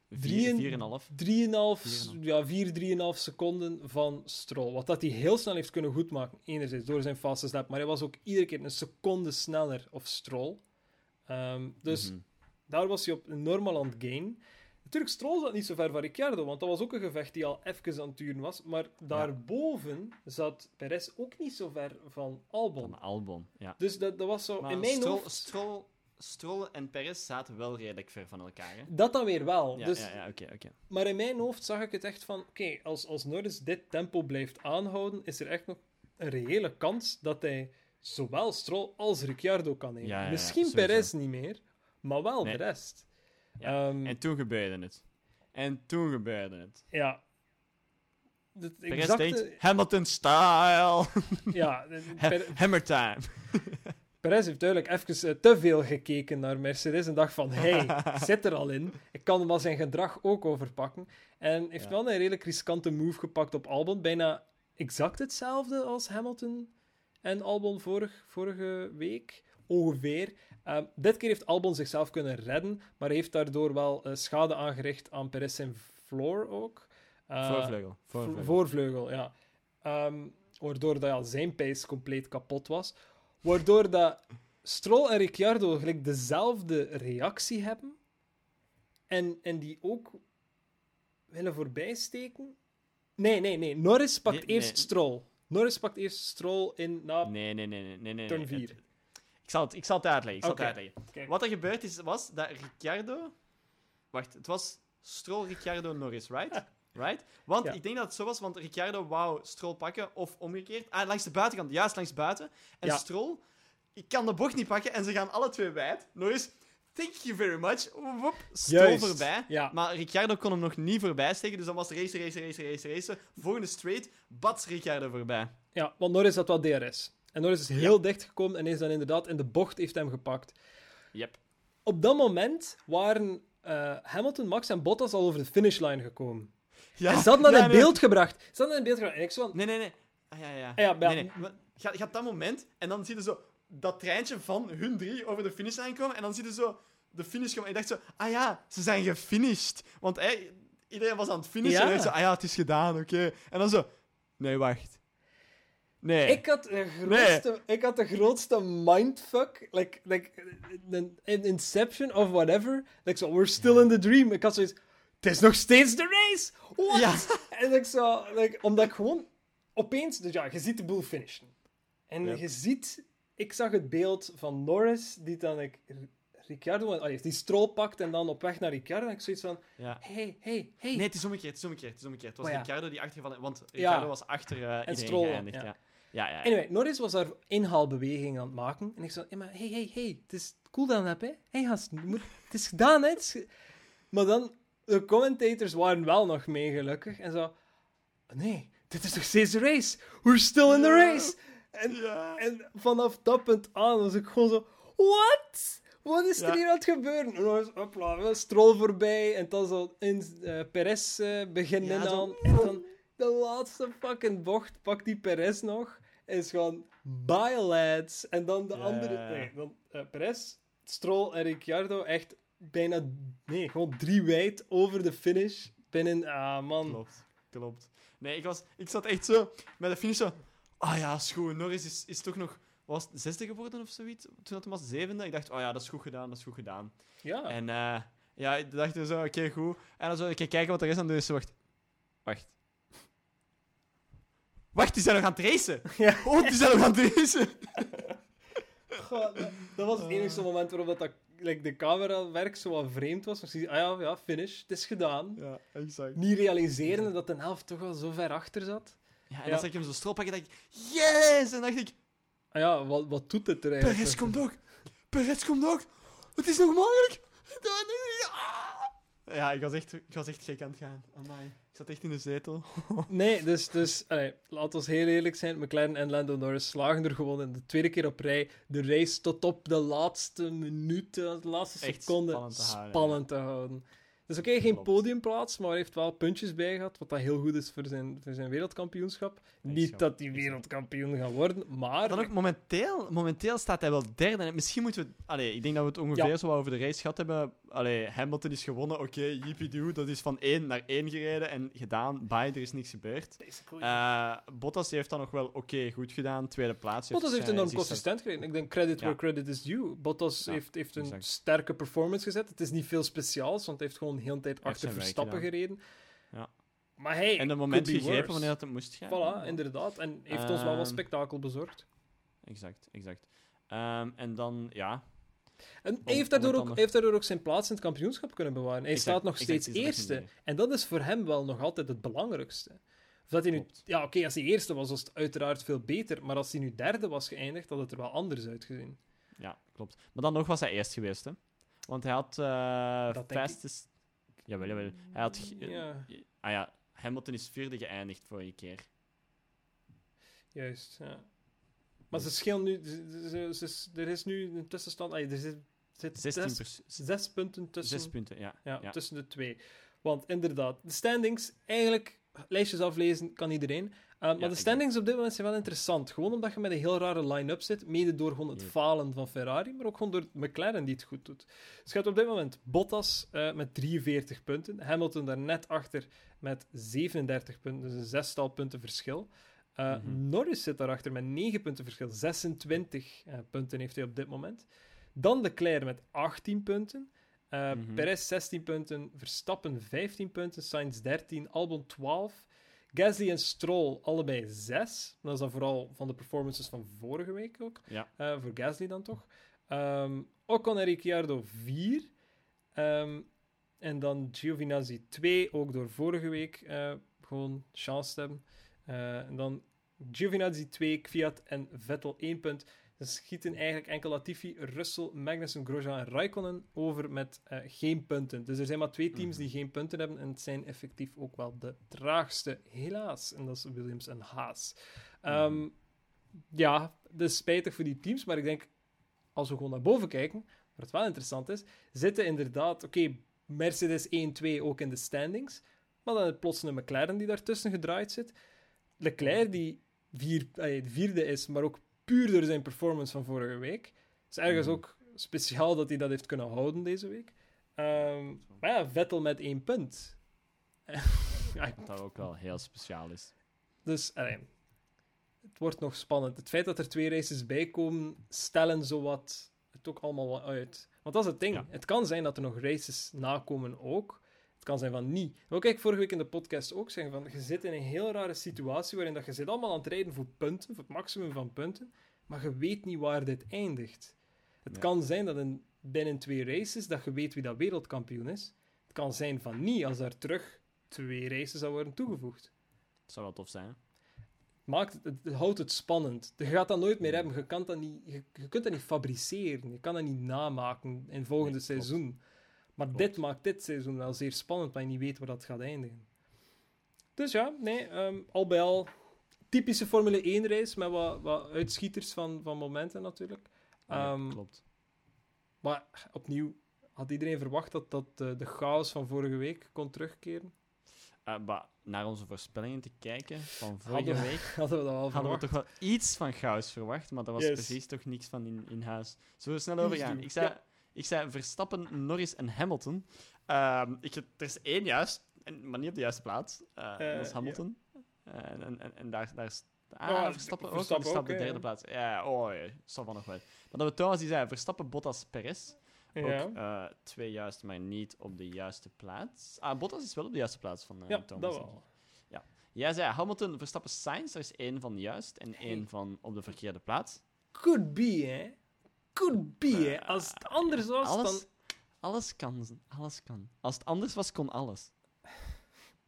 Vier, drieën- vier en een half. 3,5, Vier en een ja, 4, 3,5 seconden van Stroll. Wat dat hij heel snel heeft kunnen goedmaken. Enerzijds door zijn fastest lap, maar hij was ook iedere keer een seconde sneller of Stroll. Ehm, dus Mhm. daar was hij op normal aan het gain. Natuurlijk, Stroll zat niet zo ver van Ricciardo, want dat was ook een gevecht die al even aan het duren was. Maar daarboven zat Perez ook niet zo ver van Albon. Van Albon, ja. Dus dat, dat was zo... Maar in mijn Stroll, hoofd... Stroll, Stroll en Perez zaten wel redelijk ver van elkaar. Hè? Dat dan weer wel. Ja, dus, ja, ja, oké, oké. Maar in mijn hoofd zag ik het echt van... Oké, als, als Norris dit tempo blijft aanhouden, is er echt nog een reële kans dat hij zowel Stroll als Ricciardo kan nemen. Ja, ja, ja, Misschien sowieso. Perez niet meer, maar wel Nee. de rest. Ja, Ehm, En toen gebeurde het. En toen gebeurde het. ja. Het Perez exacte- denkt, Hamilton-style. Ja, de- Ha- Per- Hammer time. Perez heeft duidelijk even eh, te veel gekeken naar Mercedes en dacht van, hey, zit er al in. Ik kan hem wel zijn gedrag ook overpakken. En heeft Ja. wel een redelijk riskante move gepakt op Albon. Bijna exact hetzelfde als Hamilton en Albon vorig, vorige week, ongeveer. Ehm, dit keer heeft Albon zichzelf kunnen redden, maar heeft daardoor wel eh, schade aangericht aan Perez zijn floor ook. Eh, Voorvleugel. Voorvleugel. Voorvleugel, ja. Ehm, waardoor dat, ja, zijn pace compleet kapot was. Waardoor dat Stroll en Ricciardo gelijk dezelfde reactie hebben. En, en die ook willen voorbijsteken. Nee, nee, nee. Norris pakt Nee, eerst nee. Stroll. Norris pakt eerst Stroll in... Na... Nee, nee, nee, nee, nee, nee. Turn nee. vier. Ik zal het, ik zal het uitleggen. Ik zal het uitleggen. Wat er gebeurd is, was dat Ricciardo... Wacht, het was Stroll, Ricciardo, Norris, right? Right? Want Ja. ik denk dat het zo was, want Ricciardo wou Stroll pakken, of omgekeerd. Ah, langs de buitenkant, juist langs buiten. En Ja. Stroll, ik kan de bocht niet pakken, en ze gaan alle twee wijd. Norris, thank you very much. Stroll Juist, voorbij. ja. Maar Ricciardo kon hem nog niet voorbij steken, dus dan was race, race, race, race, race. Volgende straight, bats Ricciardo voorbij. Ja, want Norris had wel DRS. En Norris is heel dicht gekomen en is dan inderdaad in de bocht heeft hem gepakt. Yep. Op dat moment waren eh, Hamilton, Max en Bottas al over de finishlijn gekomen. Ja, hadden dat ja, in nee. beeld gebracht. Ze hadden dat in beeld gebracht. En ik zo van, Nee, nee, nee. Ah, ja, ja. Ah, ja, maar- nee, nee. Maar Gaat, gaat dat moment en dan zie je zo dat treintje van hun drie over de finishlijn komen en dan zie je zo de finish komen. En ik dacht zo, ah ja, ze zijn gefinished. Want hey, iedereen was aan het finishen Ja. en ik zo, ah ja, het is gedaan, oké. En dan zo, nee, wacht. Nee. Ik had de grootste, ik had de grootste mindfuck. Like, like een Inception of whatever. Like zo, we're still in the dream. Ik had zoiets. Het is nog steeds de race! What? Ja. En ik zo, like, omdat ik gewoon opeens, dus ja, je ziet de boel finishen. En je ziet, ik zag het beeld van Norris, die dan like, Ricciardo, allee, die strol pakt en dan op weg naar Ricciardo. En ik zoiets van, Ja. hey, hey, hey. Nee, het is omgekeerd, het is omgekeerd, het is omgekeerd. Het was Oh, ja. Ricciardo die achtergevallen... Want Ricciardo was achter eh iedereen Stroll, geëindigd, ja. Ja. Ja, ja, ja. Anyway, Norris was daar inhaalbewegingen aan het maken. En ik zei, hey, maar hey, hey, hey, het is cooldown heb, hè? Hey, gast, moet- het is gedaan, hè? Het is ge-" Maar dan, de commentators waren wel nog mee, gelukkig. En zo, nee, dit is nog steeds de race. We're still in the Ja. race. En, Ja. en vanaf dat punt aan was ik gewoon zo, what? Wat is er Ja. hier aan het gebeuren? En dan hopla, Stroll voorbij. En dan zo in eh Perez eh beginnen Ja, aan. En dan de laatste fucking bocht pakt die Perez nog. Is gewoon, bye lads. En dan de andere, nee, dan eh, Perez, Stroll en Ricciardo echt bijna, nee, gewoon drie wijd over de finish. Binnen, ah man. Klopt, klopt. Nee, ik, was, ik zat echt zo met de finish zo... Ah ja, goed. Norris is, is toch nog... Was zesde geworden of zoiets? Toen dat hij was zevende. Ik dacht, oh ja, dat is goed gedaan, dat is goed gedaan. Ja. En, eh, Ja, ik dacht zo, oké, goed. En dan zo, oké, kijken wat er is, en dan is ze, wacht. Wacht. Wacht, die zijn nog aan het racen! Ja. Oh, die zijn nog aan het racen! Goh, dat, dat was het enige moment waarop dat, dat like, de camerawerk zo wat vreemd was. Je ah ja, ja, finish, het is gedaan. Ja, exact. Niet realiseren dat de helft toch al zo ver achter zat. Ja, en Ja. dan zag ik hem zo strooppakken en dacht ik, yes! En dan dacht ik, Ah ja, wat, wat doet het er eigenlijk? Perez komt ook! Perez komt ook! Het is nog mogelijk! Ja, ik was echt, ik was echt gek aan het gaan. Amai. Ik zat echt in de zetel. Nee, dus, dus allee, laten we heel eerlijk zijn. McLaren en Lando Norris slagen er gewoon in de tweede keer op rij de race tot op de laatste minuten, de laatste Echt seconde spannend te houden, spannend te houden. Dus oké, geen podiumplaats, maar hij heeft wel puntjes bij gehad, wat dat heel goed is voor zijn, voor zijn wereldkampioenschap. Niet zo, dat hij wereldkampioen gaat worden, maar... Dan ook momenteel, momenteel staat hij wel derde. En misschien moeten we. Allee, ik denk dat we het ongeveer Ja. zo wat over de race gehad hebben. Allee, Hamilton is gewonnen. Oké, yippie dat is van 1 naar 1 gereden en gedaan. Bye, er is niks gebeurd. Eh, Bottas heeft dan nog wel oké, goed gedaan. Tweede plaats. Bottas heeft eh, enorm consistent gereden. Ik denk credit Ja. where credit is due. Bottas Ja, heeft, heeft een exact. sterke performance gezet. Het is niet veel speciaals, want hij heeft gewoon de hele tijd heeft achter Verstappen gereden. Ja. Maar hij En het moment gegrepen wanneer dat het moest gaan. Voilà, inderdaad. En heeft ons wel wat Ehm, spektakel bezorgd. Exact, exact. Ehm, en dan, ja. En om heeft daardoor, ook, nog- heeft daardoor ook zijn plaats in het kampioenschap kunnen bewaren. Hij Exact, staat nog steeds eerste. En dat is voor hem wel nog altijd het belangrijkste. Of dat hij nu, Klopt. ja, oké, als hij eerste was, was het uiteraard veel beter. Maar als hij nu derde was geëindigd, had het er wel anders uitgezien. Ja, klopt. Maar dan nog was hij eerst geweest, hè. Want hij had Dat denk ik. fastest... Jawel, jawel. Hij had... ge- Ja. Ah ja, Hamilton is vierde geëindigd vorige keer. Juist, ja. Maar ze schelen nu... ze- ze- ze- ze- er is nu een tussenstand... ah, er zit, zit 16 zes, punten tussen... Zes punten, ja. Ja, ja. tussen de twee. Want inderdaad, de standings, eigenlijk, lijstjes aflezen kan iedereen. Uh, maar de standings op dit moment zijn wel interessant. Gewoon omdat je met een heel rare line-up zit. Mede door gewoon het falen van Ferrari, maar ook gewoon door McLaren die het goed doet. Dus je hebt op dit moment Bottas eh, met 43 punten. Hamilton daar net achter met 37 punten, dus een zestal punten verschil. Uh, Mhm. Norris zit daarachter met 9 punten verschil. 26 eh, punten heeft hij op dit moment. Dan Leclerc met 18 punten. Uh, Mhm. Perez 16 punten, Verstappen 15 punten, Sainz 13, Albon 12. Gasly en Stroll allebei 6. Dat is dan vooral van de performances van vorige week ook. Ja. Voor Gasly dan toch. Um, Ocon en Ricciardo 4. Um, en dan Giovinazzi 2, ook door vorige week gewoon chance te hebben. Uh, en dan Giovinazzi 2, Kvyat en Vettel 1 punt. Ze schieten eigenlijk enkel Latifi, Russell, Magnussen, Grosjean en Raikkonen over met uh, geen punten. Dus er zijn maar twee teams die geen punten hebben en het zijn effectief ook wel de traagste, helaas. En dat is Williams en Haas. Um, ja, dat is spijtig voor die teams, maar ik denk, als we gewoon naar boven kijken, wat wel interessant is, zitten inderdaad, oké, okay, Mercedes 1-2 ook in de standings, maar dan het plots een McLaren die daartussen gedraaid zit. Leclerc die vier, eh, vierde is, maar ook puur door zijn performance van vorige week. Het is ergens mm. ook speciaal dat hij dat heeft kunnen houden deze week. Um, maar ja, Vettel met één punt. ja, dat ook wel heel speciaal is. Dus, allee, het wordt nog spannend. Het feit dat er twee races bij komen, stellen zowat het ook allemaal wat uit. Want dat is het ding. Ja. Het kan zijn dat er nog races nakomen ook. Het kan zijn van niet. Wil ik vorige week in de podcast ook zeggen van, je zit in een heel rare situatie waarin dat je zit allemaal aan het rijden voor punten, voor het maximum van punten, maar je weet niet waar dit eindigt. Het ja. kan zijn dat in, binnen twee races dat je weet wie dat wereldkampioen is. Het kan zijn van niet als daar terug twee races zou worden toegevoegd. Dat zou wel tof zijn. Maakt het, het, het, houdt het spannend. Je gaat dat nooit meer hebben. Je, kan dat niet, je, je kunt dat niet fabriceren. Je kan dat niet namaken in volgende nee, seizoen. Maar klopt. dit maakt dit seizoen wel zeer spannend, maar je niet weet waar dat gaat eindigen. Dus ja, nee, um, al bij al typische Formule 1-race met wat, wat uitschieters van, van momenten natuurlijk. Ja, um, klopt. Maar opnieuw, had iedereen verwacht dat, dat uh, de chaos van vorige week kon terugkeren? Uh, maar naar onze voorspellingen te kijken van vorige hadden we, week, hadden we, dat al hadden we toch wel iets van chaos verwacht, maar daar was yes. precies toch niks van in, in huis. Zullen we snel overgaan? Ik zei, ja. Ik zei Verstappen, Norris en Hamilton. Um, ik, er is één juist, maar niet op de juiste plaats. Uh, uh, dat is Hamilton. Ja. en, en, en daar, daar is Ah, oh, Verstappen ook. Verstappen ook de derde ja. plaats. Ja, oh, ja, van nog wel. Maar dat we trouwens die zei, Verstappen, Bottas, Perez. Ja. Ook eh, twee juist, maar niet op de juiste plaats. Ah, Bottas is wel op de juiste plaats van eh, Ja, Thomas. dat wel. Jij zei Hamilton, Verstappen, Sainz. Er is één van juist en één van op de verkeerde plaats. Could be, hè. Could be, hè. Als het anders was, alles, dan... alles kan. Alles kan. Als het anders was, kon alles.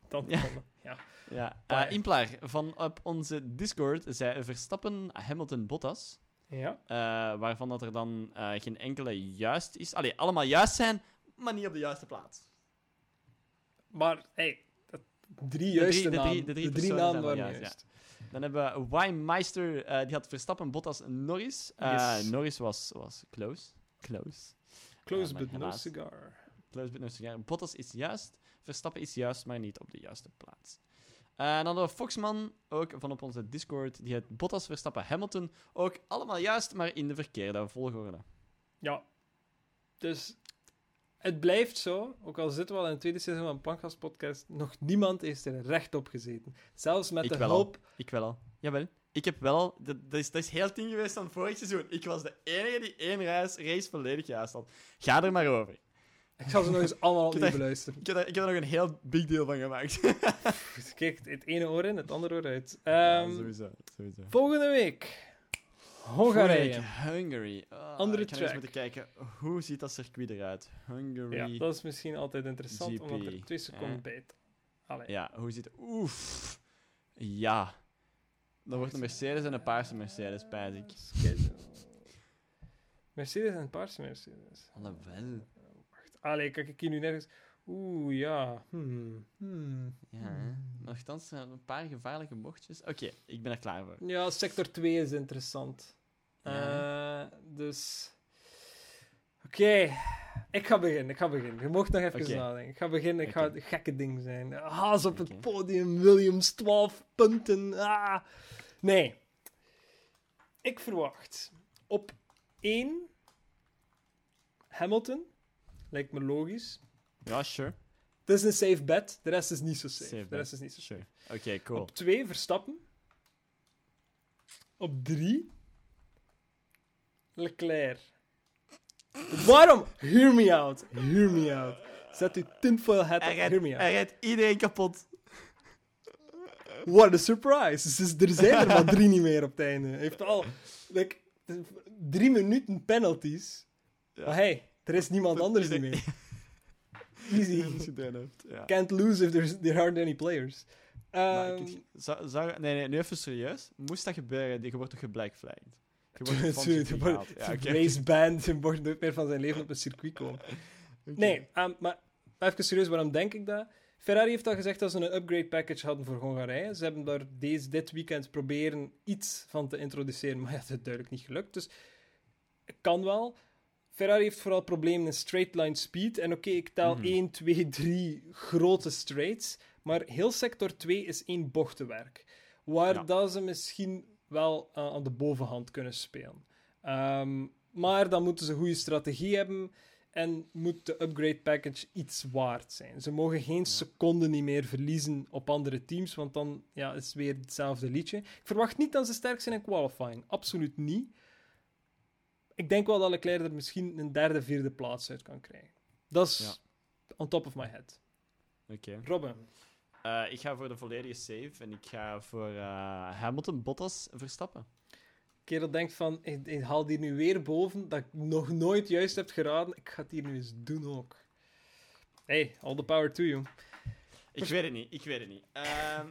dan Ja. kon ja. Ja. Maar- eh Implaar van op onze Discord zei Verstappen, Hamilton, Bottas. Ja. eh, waarvan dat er dan eh, geen enkele juist is. Allee, allemaal juist zijn, maar niet op de juiste plaats. Maar, hey, drie juiste de drie- namen. de drie de drie namen waren juist, juist. Dan hebben we Wijmeister, eh die had Verstappen, Bottas, Norris. Eh, Yes. Norris was, was close. Close. Close maar but no cigar. Close but no cigar. Bottas is juist. Verstappen is juist, maar niet op de juiste plaats. Eh, dan hadden we Foxman, ook van op onze Discord. Die had Bottas, Verstappen, Hamilton. Ook allemaal juist, maar in de verkeerde volgorde. Ja. Dus het blijft zo, ook al zitten we al in het tweede seizoen van de Plankgast podcast, nog niemand heeft er recht op gezeten. Zelfs met Ik de wel al. hulp... Ik wel al. Jawel. Ik heb wel al... Dat, dat, is, dat is heel het ding geweest van vorig seizoen. Ik was de enige die één race, race volledig juist had. Ga er maar over. Ik zal ze nog eens allemaal opnieuw beluisteren. Ik heb, er, ik heb er nog een heel big deal van gemaakt. Kijk, het ene oor in, het andere oor uit. ja, Ehm, sowieso. sowieso. volgende week. Hongarije. Hungary. Ah, Andere ik ga eens moeten kijken, hoe ziet dat circuit eruit? Hungary. Ja, Ja, dat is misschien altijd interessant, GP, omdat er twee seconden hè? bij. Allee. hoe ziet het? Oef. Ja. Dan wordt een Mercedes en een paarse Mercedes, pijs ik. Mercedes en paarse Mercedes. Alhoewel. Wacht. Allee, kijk ik hier nu nergens. Oeh, ja. Hmm. Hmm. Ja, zijn er een paar gevaarlijke bochtjes. Oké, ik ben er klaar voor. Ja, sector 2 is interessant. Ja. Eh, dus. Oké, ik ga beginnen. Ik ga beginnen. Je mocht nog even nadenken. Ik ga beginnen. Ik ga het gekke ding zijn. Haas op het podium. Williams 12 punten. Ah. Nee. Ik verwacht op 1 Hamilton. Lijkt me logisch. Ja, sure. Het is een safe bet. De rest is niet zo safe. Safe de rest is niet zo safe. Sure. Oké, cool. Op 2 Verstappen. Op 3 Leclerc. Waarom? Hear me out. Hear me out. Zet uw tinfoil hat op. Hear me out. hij rijdt iedereen kapot. What a surprise. Dus er zijn er maar drie niet meer op het einde. Hij heeft al like, drie minuten penalties. Ja. Maar hey, er is niemand Dat anders niet meer. Easy. Ja. Can't lose if there aren't any players. Maar Ehm, ik- zou- zou- nee, nee, nu even serieus. Moest dat gebeuren, je wordt toch geblackflagged? Je wordt race band wordt nooit meer van zijn leven op een circuit komen. Nee, ehm, maar even serieus, waarom denk ik dat? Ferrari heeft al gezegd dat ze een upgrade package hadden voor Hongarije. Ze hebben daar deze, dit weekend proberen iets van te introduceren, maar ja, dat is duidelijk niet gelukt. Dus kan wel. Ferrari heeft vooral problemen in straight line speed. En oké, ik tel Mhm. 1, 2, 3 grote straights. Maar heel sector 2 is één bochtenwerk. Waar Ja. dat ze misschien wel eh, aan de bovenhand kunnen spelen. Ehm, maar dan moeten ze een goede strategie hebben. En moet de upgrade package iets waard zijn. Ze mogen geen seconde niet meer verliezen op andere teams, want dan ja, is het weer hetzelfde liedje. Ik verwacht niet dat ze sterk zijn in qualifying. Absoluut niet. Ik denk wel dat Leclerc er misschien een derde, vierde plaats uit kan krijgen. Dat is on top of my head. Oké. Robin. Eh, ik ga voor de volledige save en ik ga voor eh, Hamilton, Bottas, Verstappen. kerel denkt van, ik, ik haal die nu weer boven, dat ik nog nooit juist heb geraden. Ik ga het hier nu eens doen ook. Hey, all the power to you. Ik weet het niet, ik weet het niet. Ehm,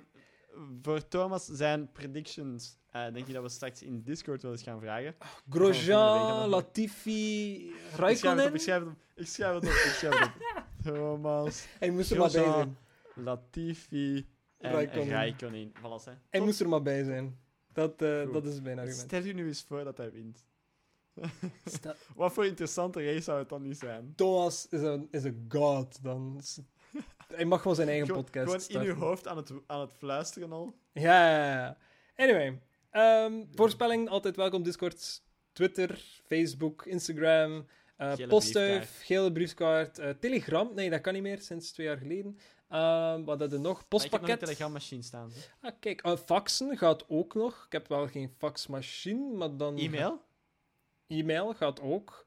voor Thomas zijn predictions, eh, denk je dat we straks in Discord wel eens gaan vragen? Grosjean, Latifi, Ik schrijf het op, Raikkonen. ik schrijf het op, ik schrijf het op, ik schrijf het op. Thomas, Hij moest er maar bij zijn. Latifi en Raikkonen. Raikkonen. Voilà, hè. Hij moest er maar bij zijn. Dat, eh, Goed. dat is mijn argument. Stel je nu eens voor dat hij wint. Stel- Wat voor interessante race zou het dan niet zijn? Thomas is een, is een god. Dan hij mag gewoon zijn eigen Gewoon, podcast gewoon in starten. uw hoofd aan het, aan het fluisteren al. Ja, ja, ja. Anyway. ehm, voorspelling, altijd welkom. Discord, Twitter, Facebook, Instagram. eh Gele postduif, briefkaart. gele briefkaart. eh, Telegram, nee, dat kan niet meer, sinds twee jaar geleden. Ehm, wat hadden we nog? Maar Ik heb een Postpakket. telegrammachine staan. hè. Ah, kijk, eh, faxen gaat ook nog. Ik heb wel geen faxmachine, maar dan... E-mail? E-mail gaat ook.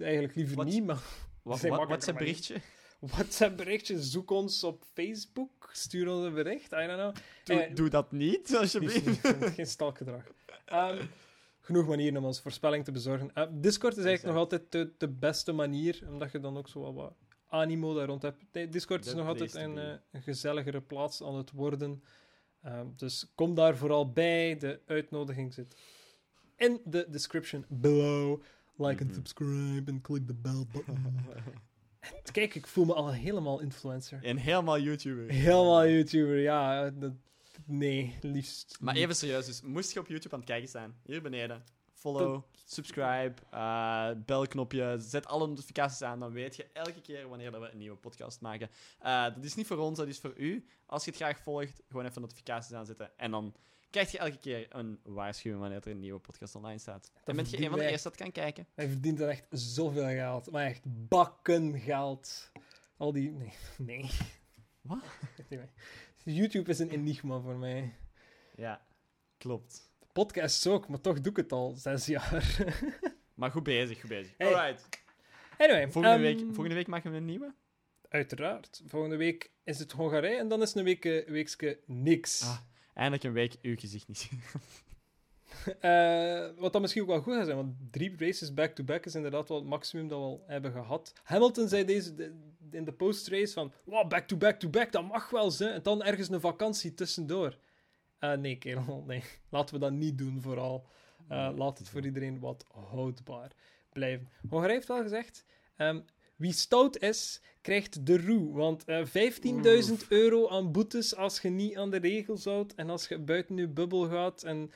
eigenlijk liever niet, maar Wat, zijn wat, WhatsApp berichtje? WhatsApp berichtje, zoek ons op Facebook, stuur ons een bericht, I don't know. Doe, Eh, doe dat niet, alsjeblieft. geen stalkgedrag. Ehm, genoeg manieren om ons voorspelling te bezorgen. Eh, Discord is eigenlijk nog altijd de, de beste manier, omdat je dan ook zo wat animo daar rond. Nee, Discord is nog altijd een, eh, een gezelligere plaats aan het worden. Ehm, dus kom daar vooral bij. De uitnodiging zit in de description below. Like and Mhm. subscribe and click the bell button. Kijk, ik voel me al helemaal influencer. En helemaal YouTuber. Helemaal YouTuber, ja. dat- nee, liefst. Maar even serieus, dus moest je op YouTube aan het kijken zijn, hier beneden, follow, subscribe, eh, belknopje, zet alle notificaties aan, dan weet je elke keer wanneer dat we een nieuwe podcast maken. Eh, dat is niet voor ons, dat is voor u. Als je het graag volgt, gewoon even notificaties aanzetten en dan krijg je elke keer een waarschuwing wanneer er een nieuwe podcast online staat. Dan bent je een van de eerste dat kan kijken. Hij verdient dan echt zoveel geld. Maar echt bakken geld. Al die... Nee. nee. Wat? YouTube is een enigma voor mij. Ja, klopt. Podcasts ook, maar toch doe ik het al zes jaar. Maar goed bezig, goed bezig. Hey. Alright. anyway. Volgende, ehm, week, volgende week maken we een nieuwe. Uiteraard. Volgende week is het Hongarije en dan is een week, eh, weekske niks. Ah. Eindelijk een week uw gezicht niet zien. Eh, wat dan misschien ook wel goed gaat zijn, want drie races back-to-back is inderdaad wel het maximum dat we al hebben gehad. Hamilton zei deze, de- in de post-race van, wow, back-to-back-to-back, dat mag wel zijn. En dan ergens een vakantie tussendoor. Eh, nee, kerel, nee. Laten we dat niet doen, vooral. Eh, laat het voor iedereen wat houdbaar blijven. Hongarije heeft wel gezegd, ehm, wie stout is, krijgt de roe. Want eh 15.000 euro aan boetes als je niet aan de regels houdt en als je buiten je bubbel gaat en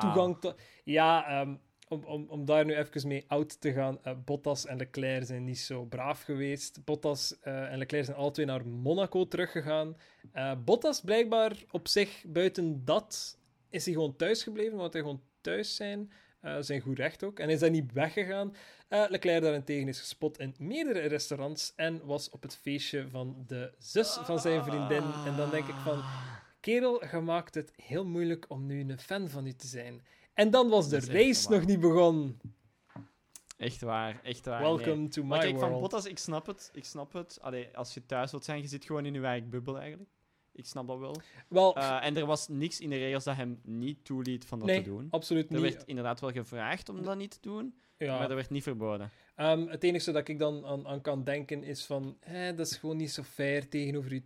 toegang tot... Ja, ehm, om, om, om daar nu even mee oud te gaan. eh, Bottas en Leclerc zijn niet zo braaf geweest. Bottas eh, en Leclerc zijn alle twee naar Monaco teruggegaan. Eh, Bottas blijkbaar op zich, buiten dat, is hij gewoon thuis gebleven. Want hij gewoon thuis zijn. zijn goed recht ook. En is daar niet weggegaan. Leclerc daarentegen is gespot in meerdere restaurants. En was op het feestje van de zus van zijn vriendin. En dan denk ik van... Kerel, je maakt het heel moeilijk om nu een fan van u te zijn. En dan was de race nog niet begonnen. Echt waar, echt waar. Welcome nee. to my Maar kijk, van world. Bottas, ik snap het. Ik snap het. Allee, als je thuis wilt zijn, je zit gewoon in je eigen bubbel eigenlijk. Ik snap dat wel. Wel, Eh, en er was niks in de regels dat hem niet toeliet van dat nee, te doen. absoluut Er niet. werd inderdaad wel gevraagd om dat niet te doen, ja. maar dat werd niet verboden. Ehm, het enige dat ik dan aan, aan kan denken is van... Eh, dat is gewoon niet zo fair tegenover je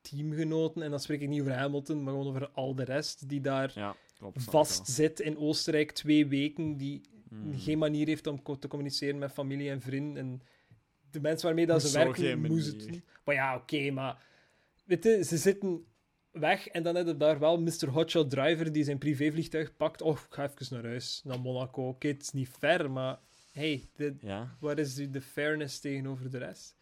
teamgenoten. En dan spreek ik niet over Hamilton, maar gewoon over al de rest die daar Ja, klopt. vast zit in Oostenrijk twee weken. Die. Hmm. geen manier heeft om co- te communiceren met familie en vrienden. En de mensen waarmee dat ze werken, manier? het. Maar ja, oké, maar... Weet je, ze zitten weg en dan heb je daar wel Mr. Hotshot Driver die zijn privévliegtuig pakt. Oh, ik ga even naar huis, naar Monaco. Oké, het is niet ver, maar... Hey, Ja. waar is de fairness tegenover de rest?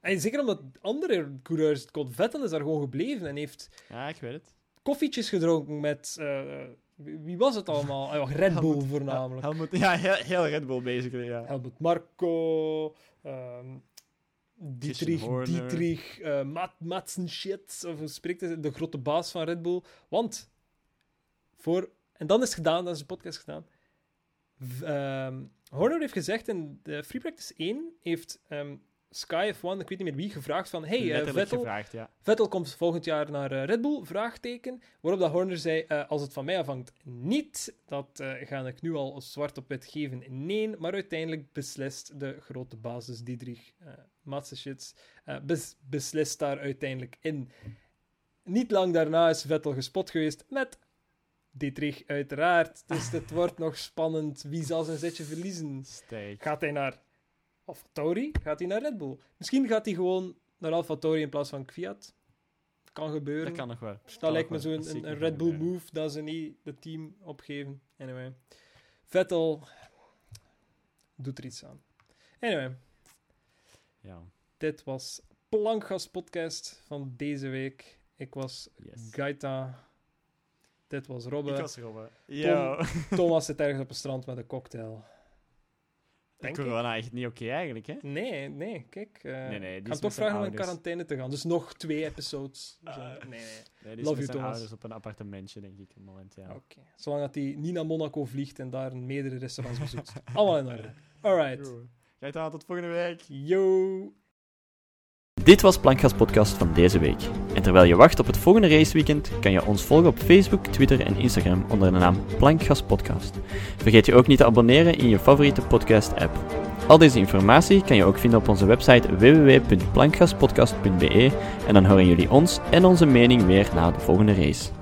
En zeker omdat andere coureurs... Scott Vettel is daar gewoon gebleven en heeft ja, ik weet het. Koffietjes gedronken met... eh, wie was het allemaal? Ah, Red Bull Helmut- voornamelijk. Helmut, ja, heel, heel Red Bull, basically, ja. Helmut Marko, ehm Dietrich. Dietrich eh Mat, of hoe spreekt het, de grote baas van Red Bull. Want, voor, en dan is het gedaan, dan is de podcast gedaan. Ehm, Horner heeft gezegd in de Free Practice 1, heeft ehm, Sky F1, ik weet niet meer wie, gevraagd van, hey, eh, Vettel, gevraagd, ja. Vettel komt volgend jaar naar eh, Red Bull? Vraagteken. Waarop dat Horner zei, eh, als het van mij afhangt, niet. Dat ga ik nu al zwart op wit geven, nee. Maar uiteindelijk beslist de grote basis Diedrich uh, Matseschitz, bes- beslist daar uiteindelijk in. Niet lang daarna is Vettel gespot geweest met Dietrich, uiteraard. Dus het wordt nog spannend. Wie zal zijn zetje verliezen? Steak. Gaat hij naar AlphaTauri? Gaat hij naar Red Bull? Misschien gaat hij gewoon naar AlphaTauri in plaats van Fiat. Kan gebeuren. Dat kan nog wel. Dat lijkt me zo'n een, een Red Bull gebeuren. move dat ze niet het team opgeven. Anyway. Vettel doet er iets aan. Anyway, Ja, dit was Plankgas podcast van deze week. Ik was yes. Gaita. Dit was Robbe. Ik was Robbe. Yo. Thomas zit ergens op een strand met een cocktail. Denk ik. Corona echt niet oké eigenlijk, hè? Nee, nee, kijk. eh, Nee, nee, die ik is ga met toch vragen om in quarantaine te gaan. Dus nog twee episodes. Ah. nee, nee. Nee, die is Love you, Thomas. ouders op een appartementje, denk ik, momenteel. Oké. Zolang dat hij niet naar Monaco vliegt en daar meerdere restaurants bezoekt. Allemaal in orde. Alright. Yo. Aan, tot volgende week. Yo! Dit was Plankgas Podcast van deze week. En terwijl je wacht op het volgende raceweekend, kan je ons volgen op Facebook, Twitter en Instagram onder de naam Plankgas Podcast. Vergeet je ook niet te abonneren in je favoriete podcast-app. Al deze informatie kan je ook vinden op onze website www.plankgaspodcast.be en dan horen jullie ons en onze mening weer na de volgende race.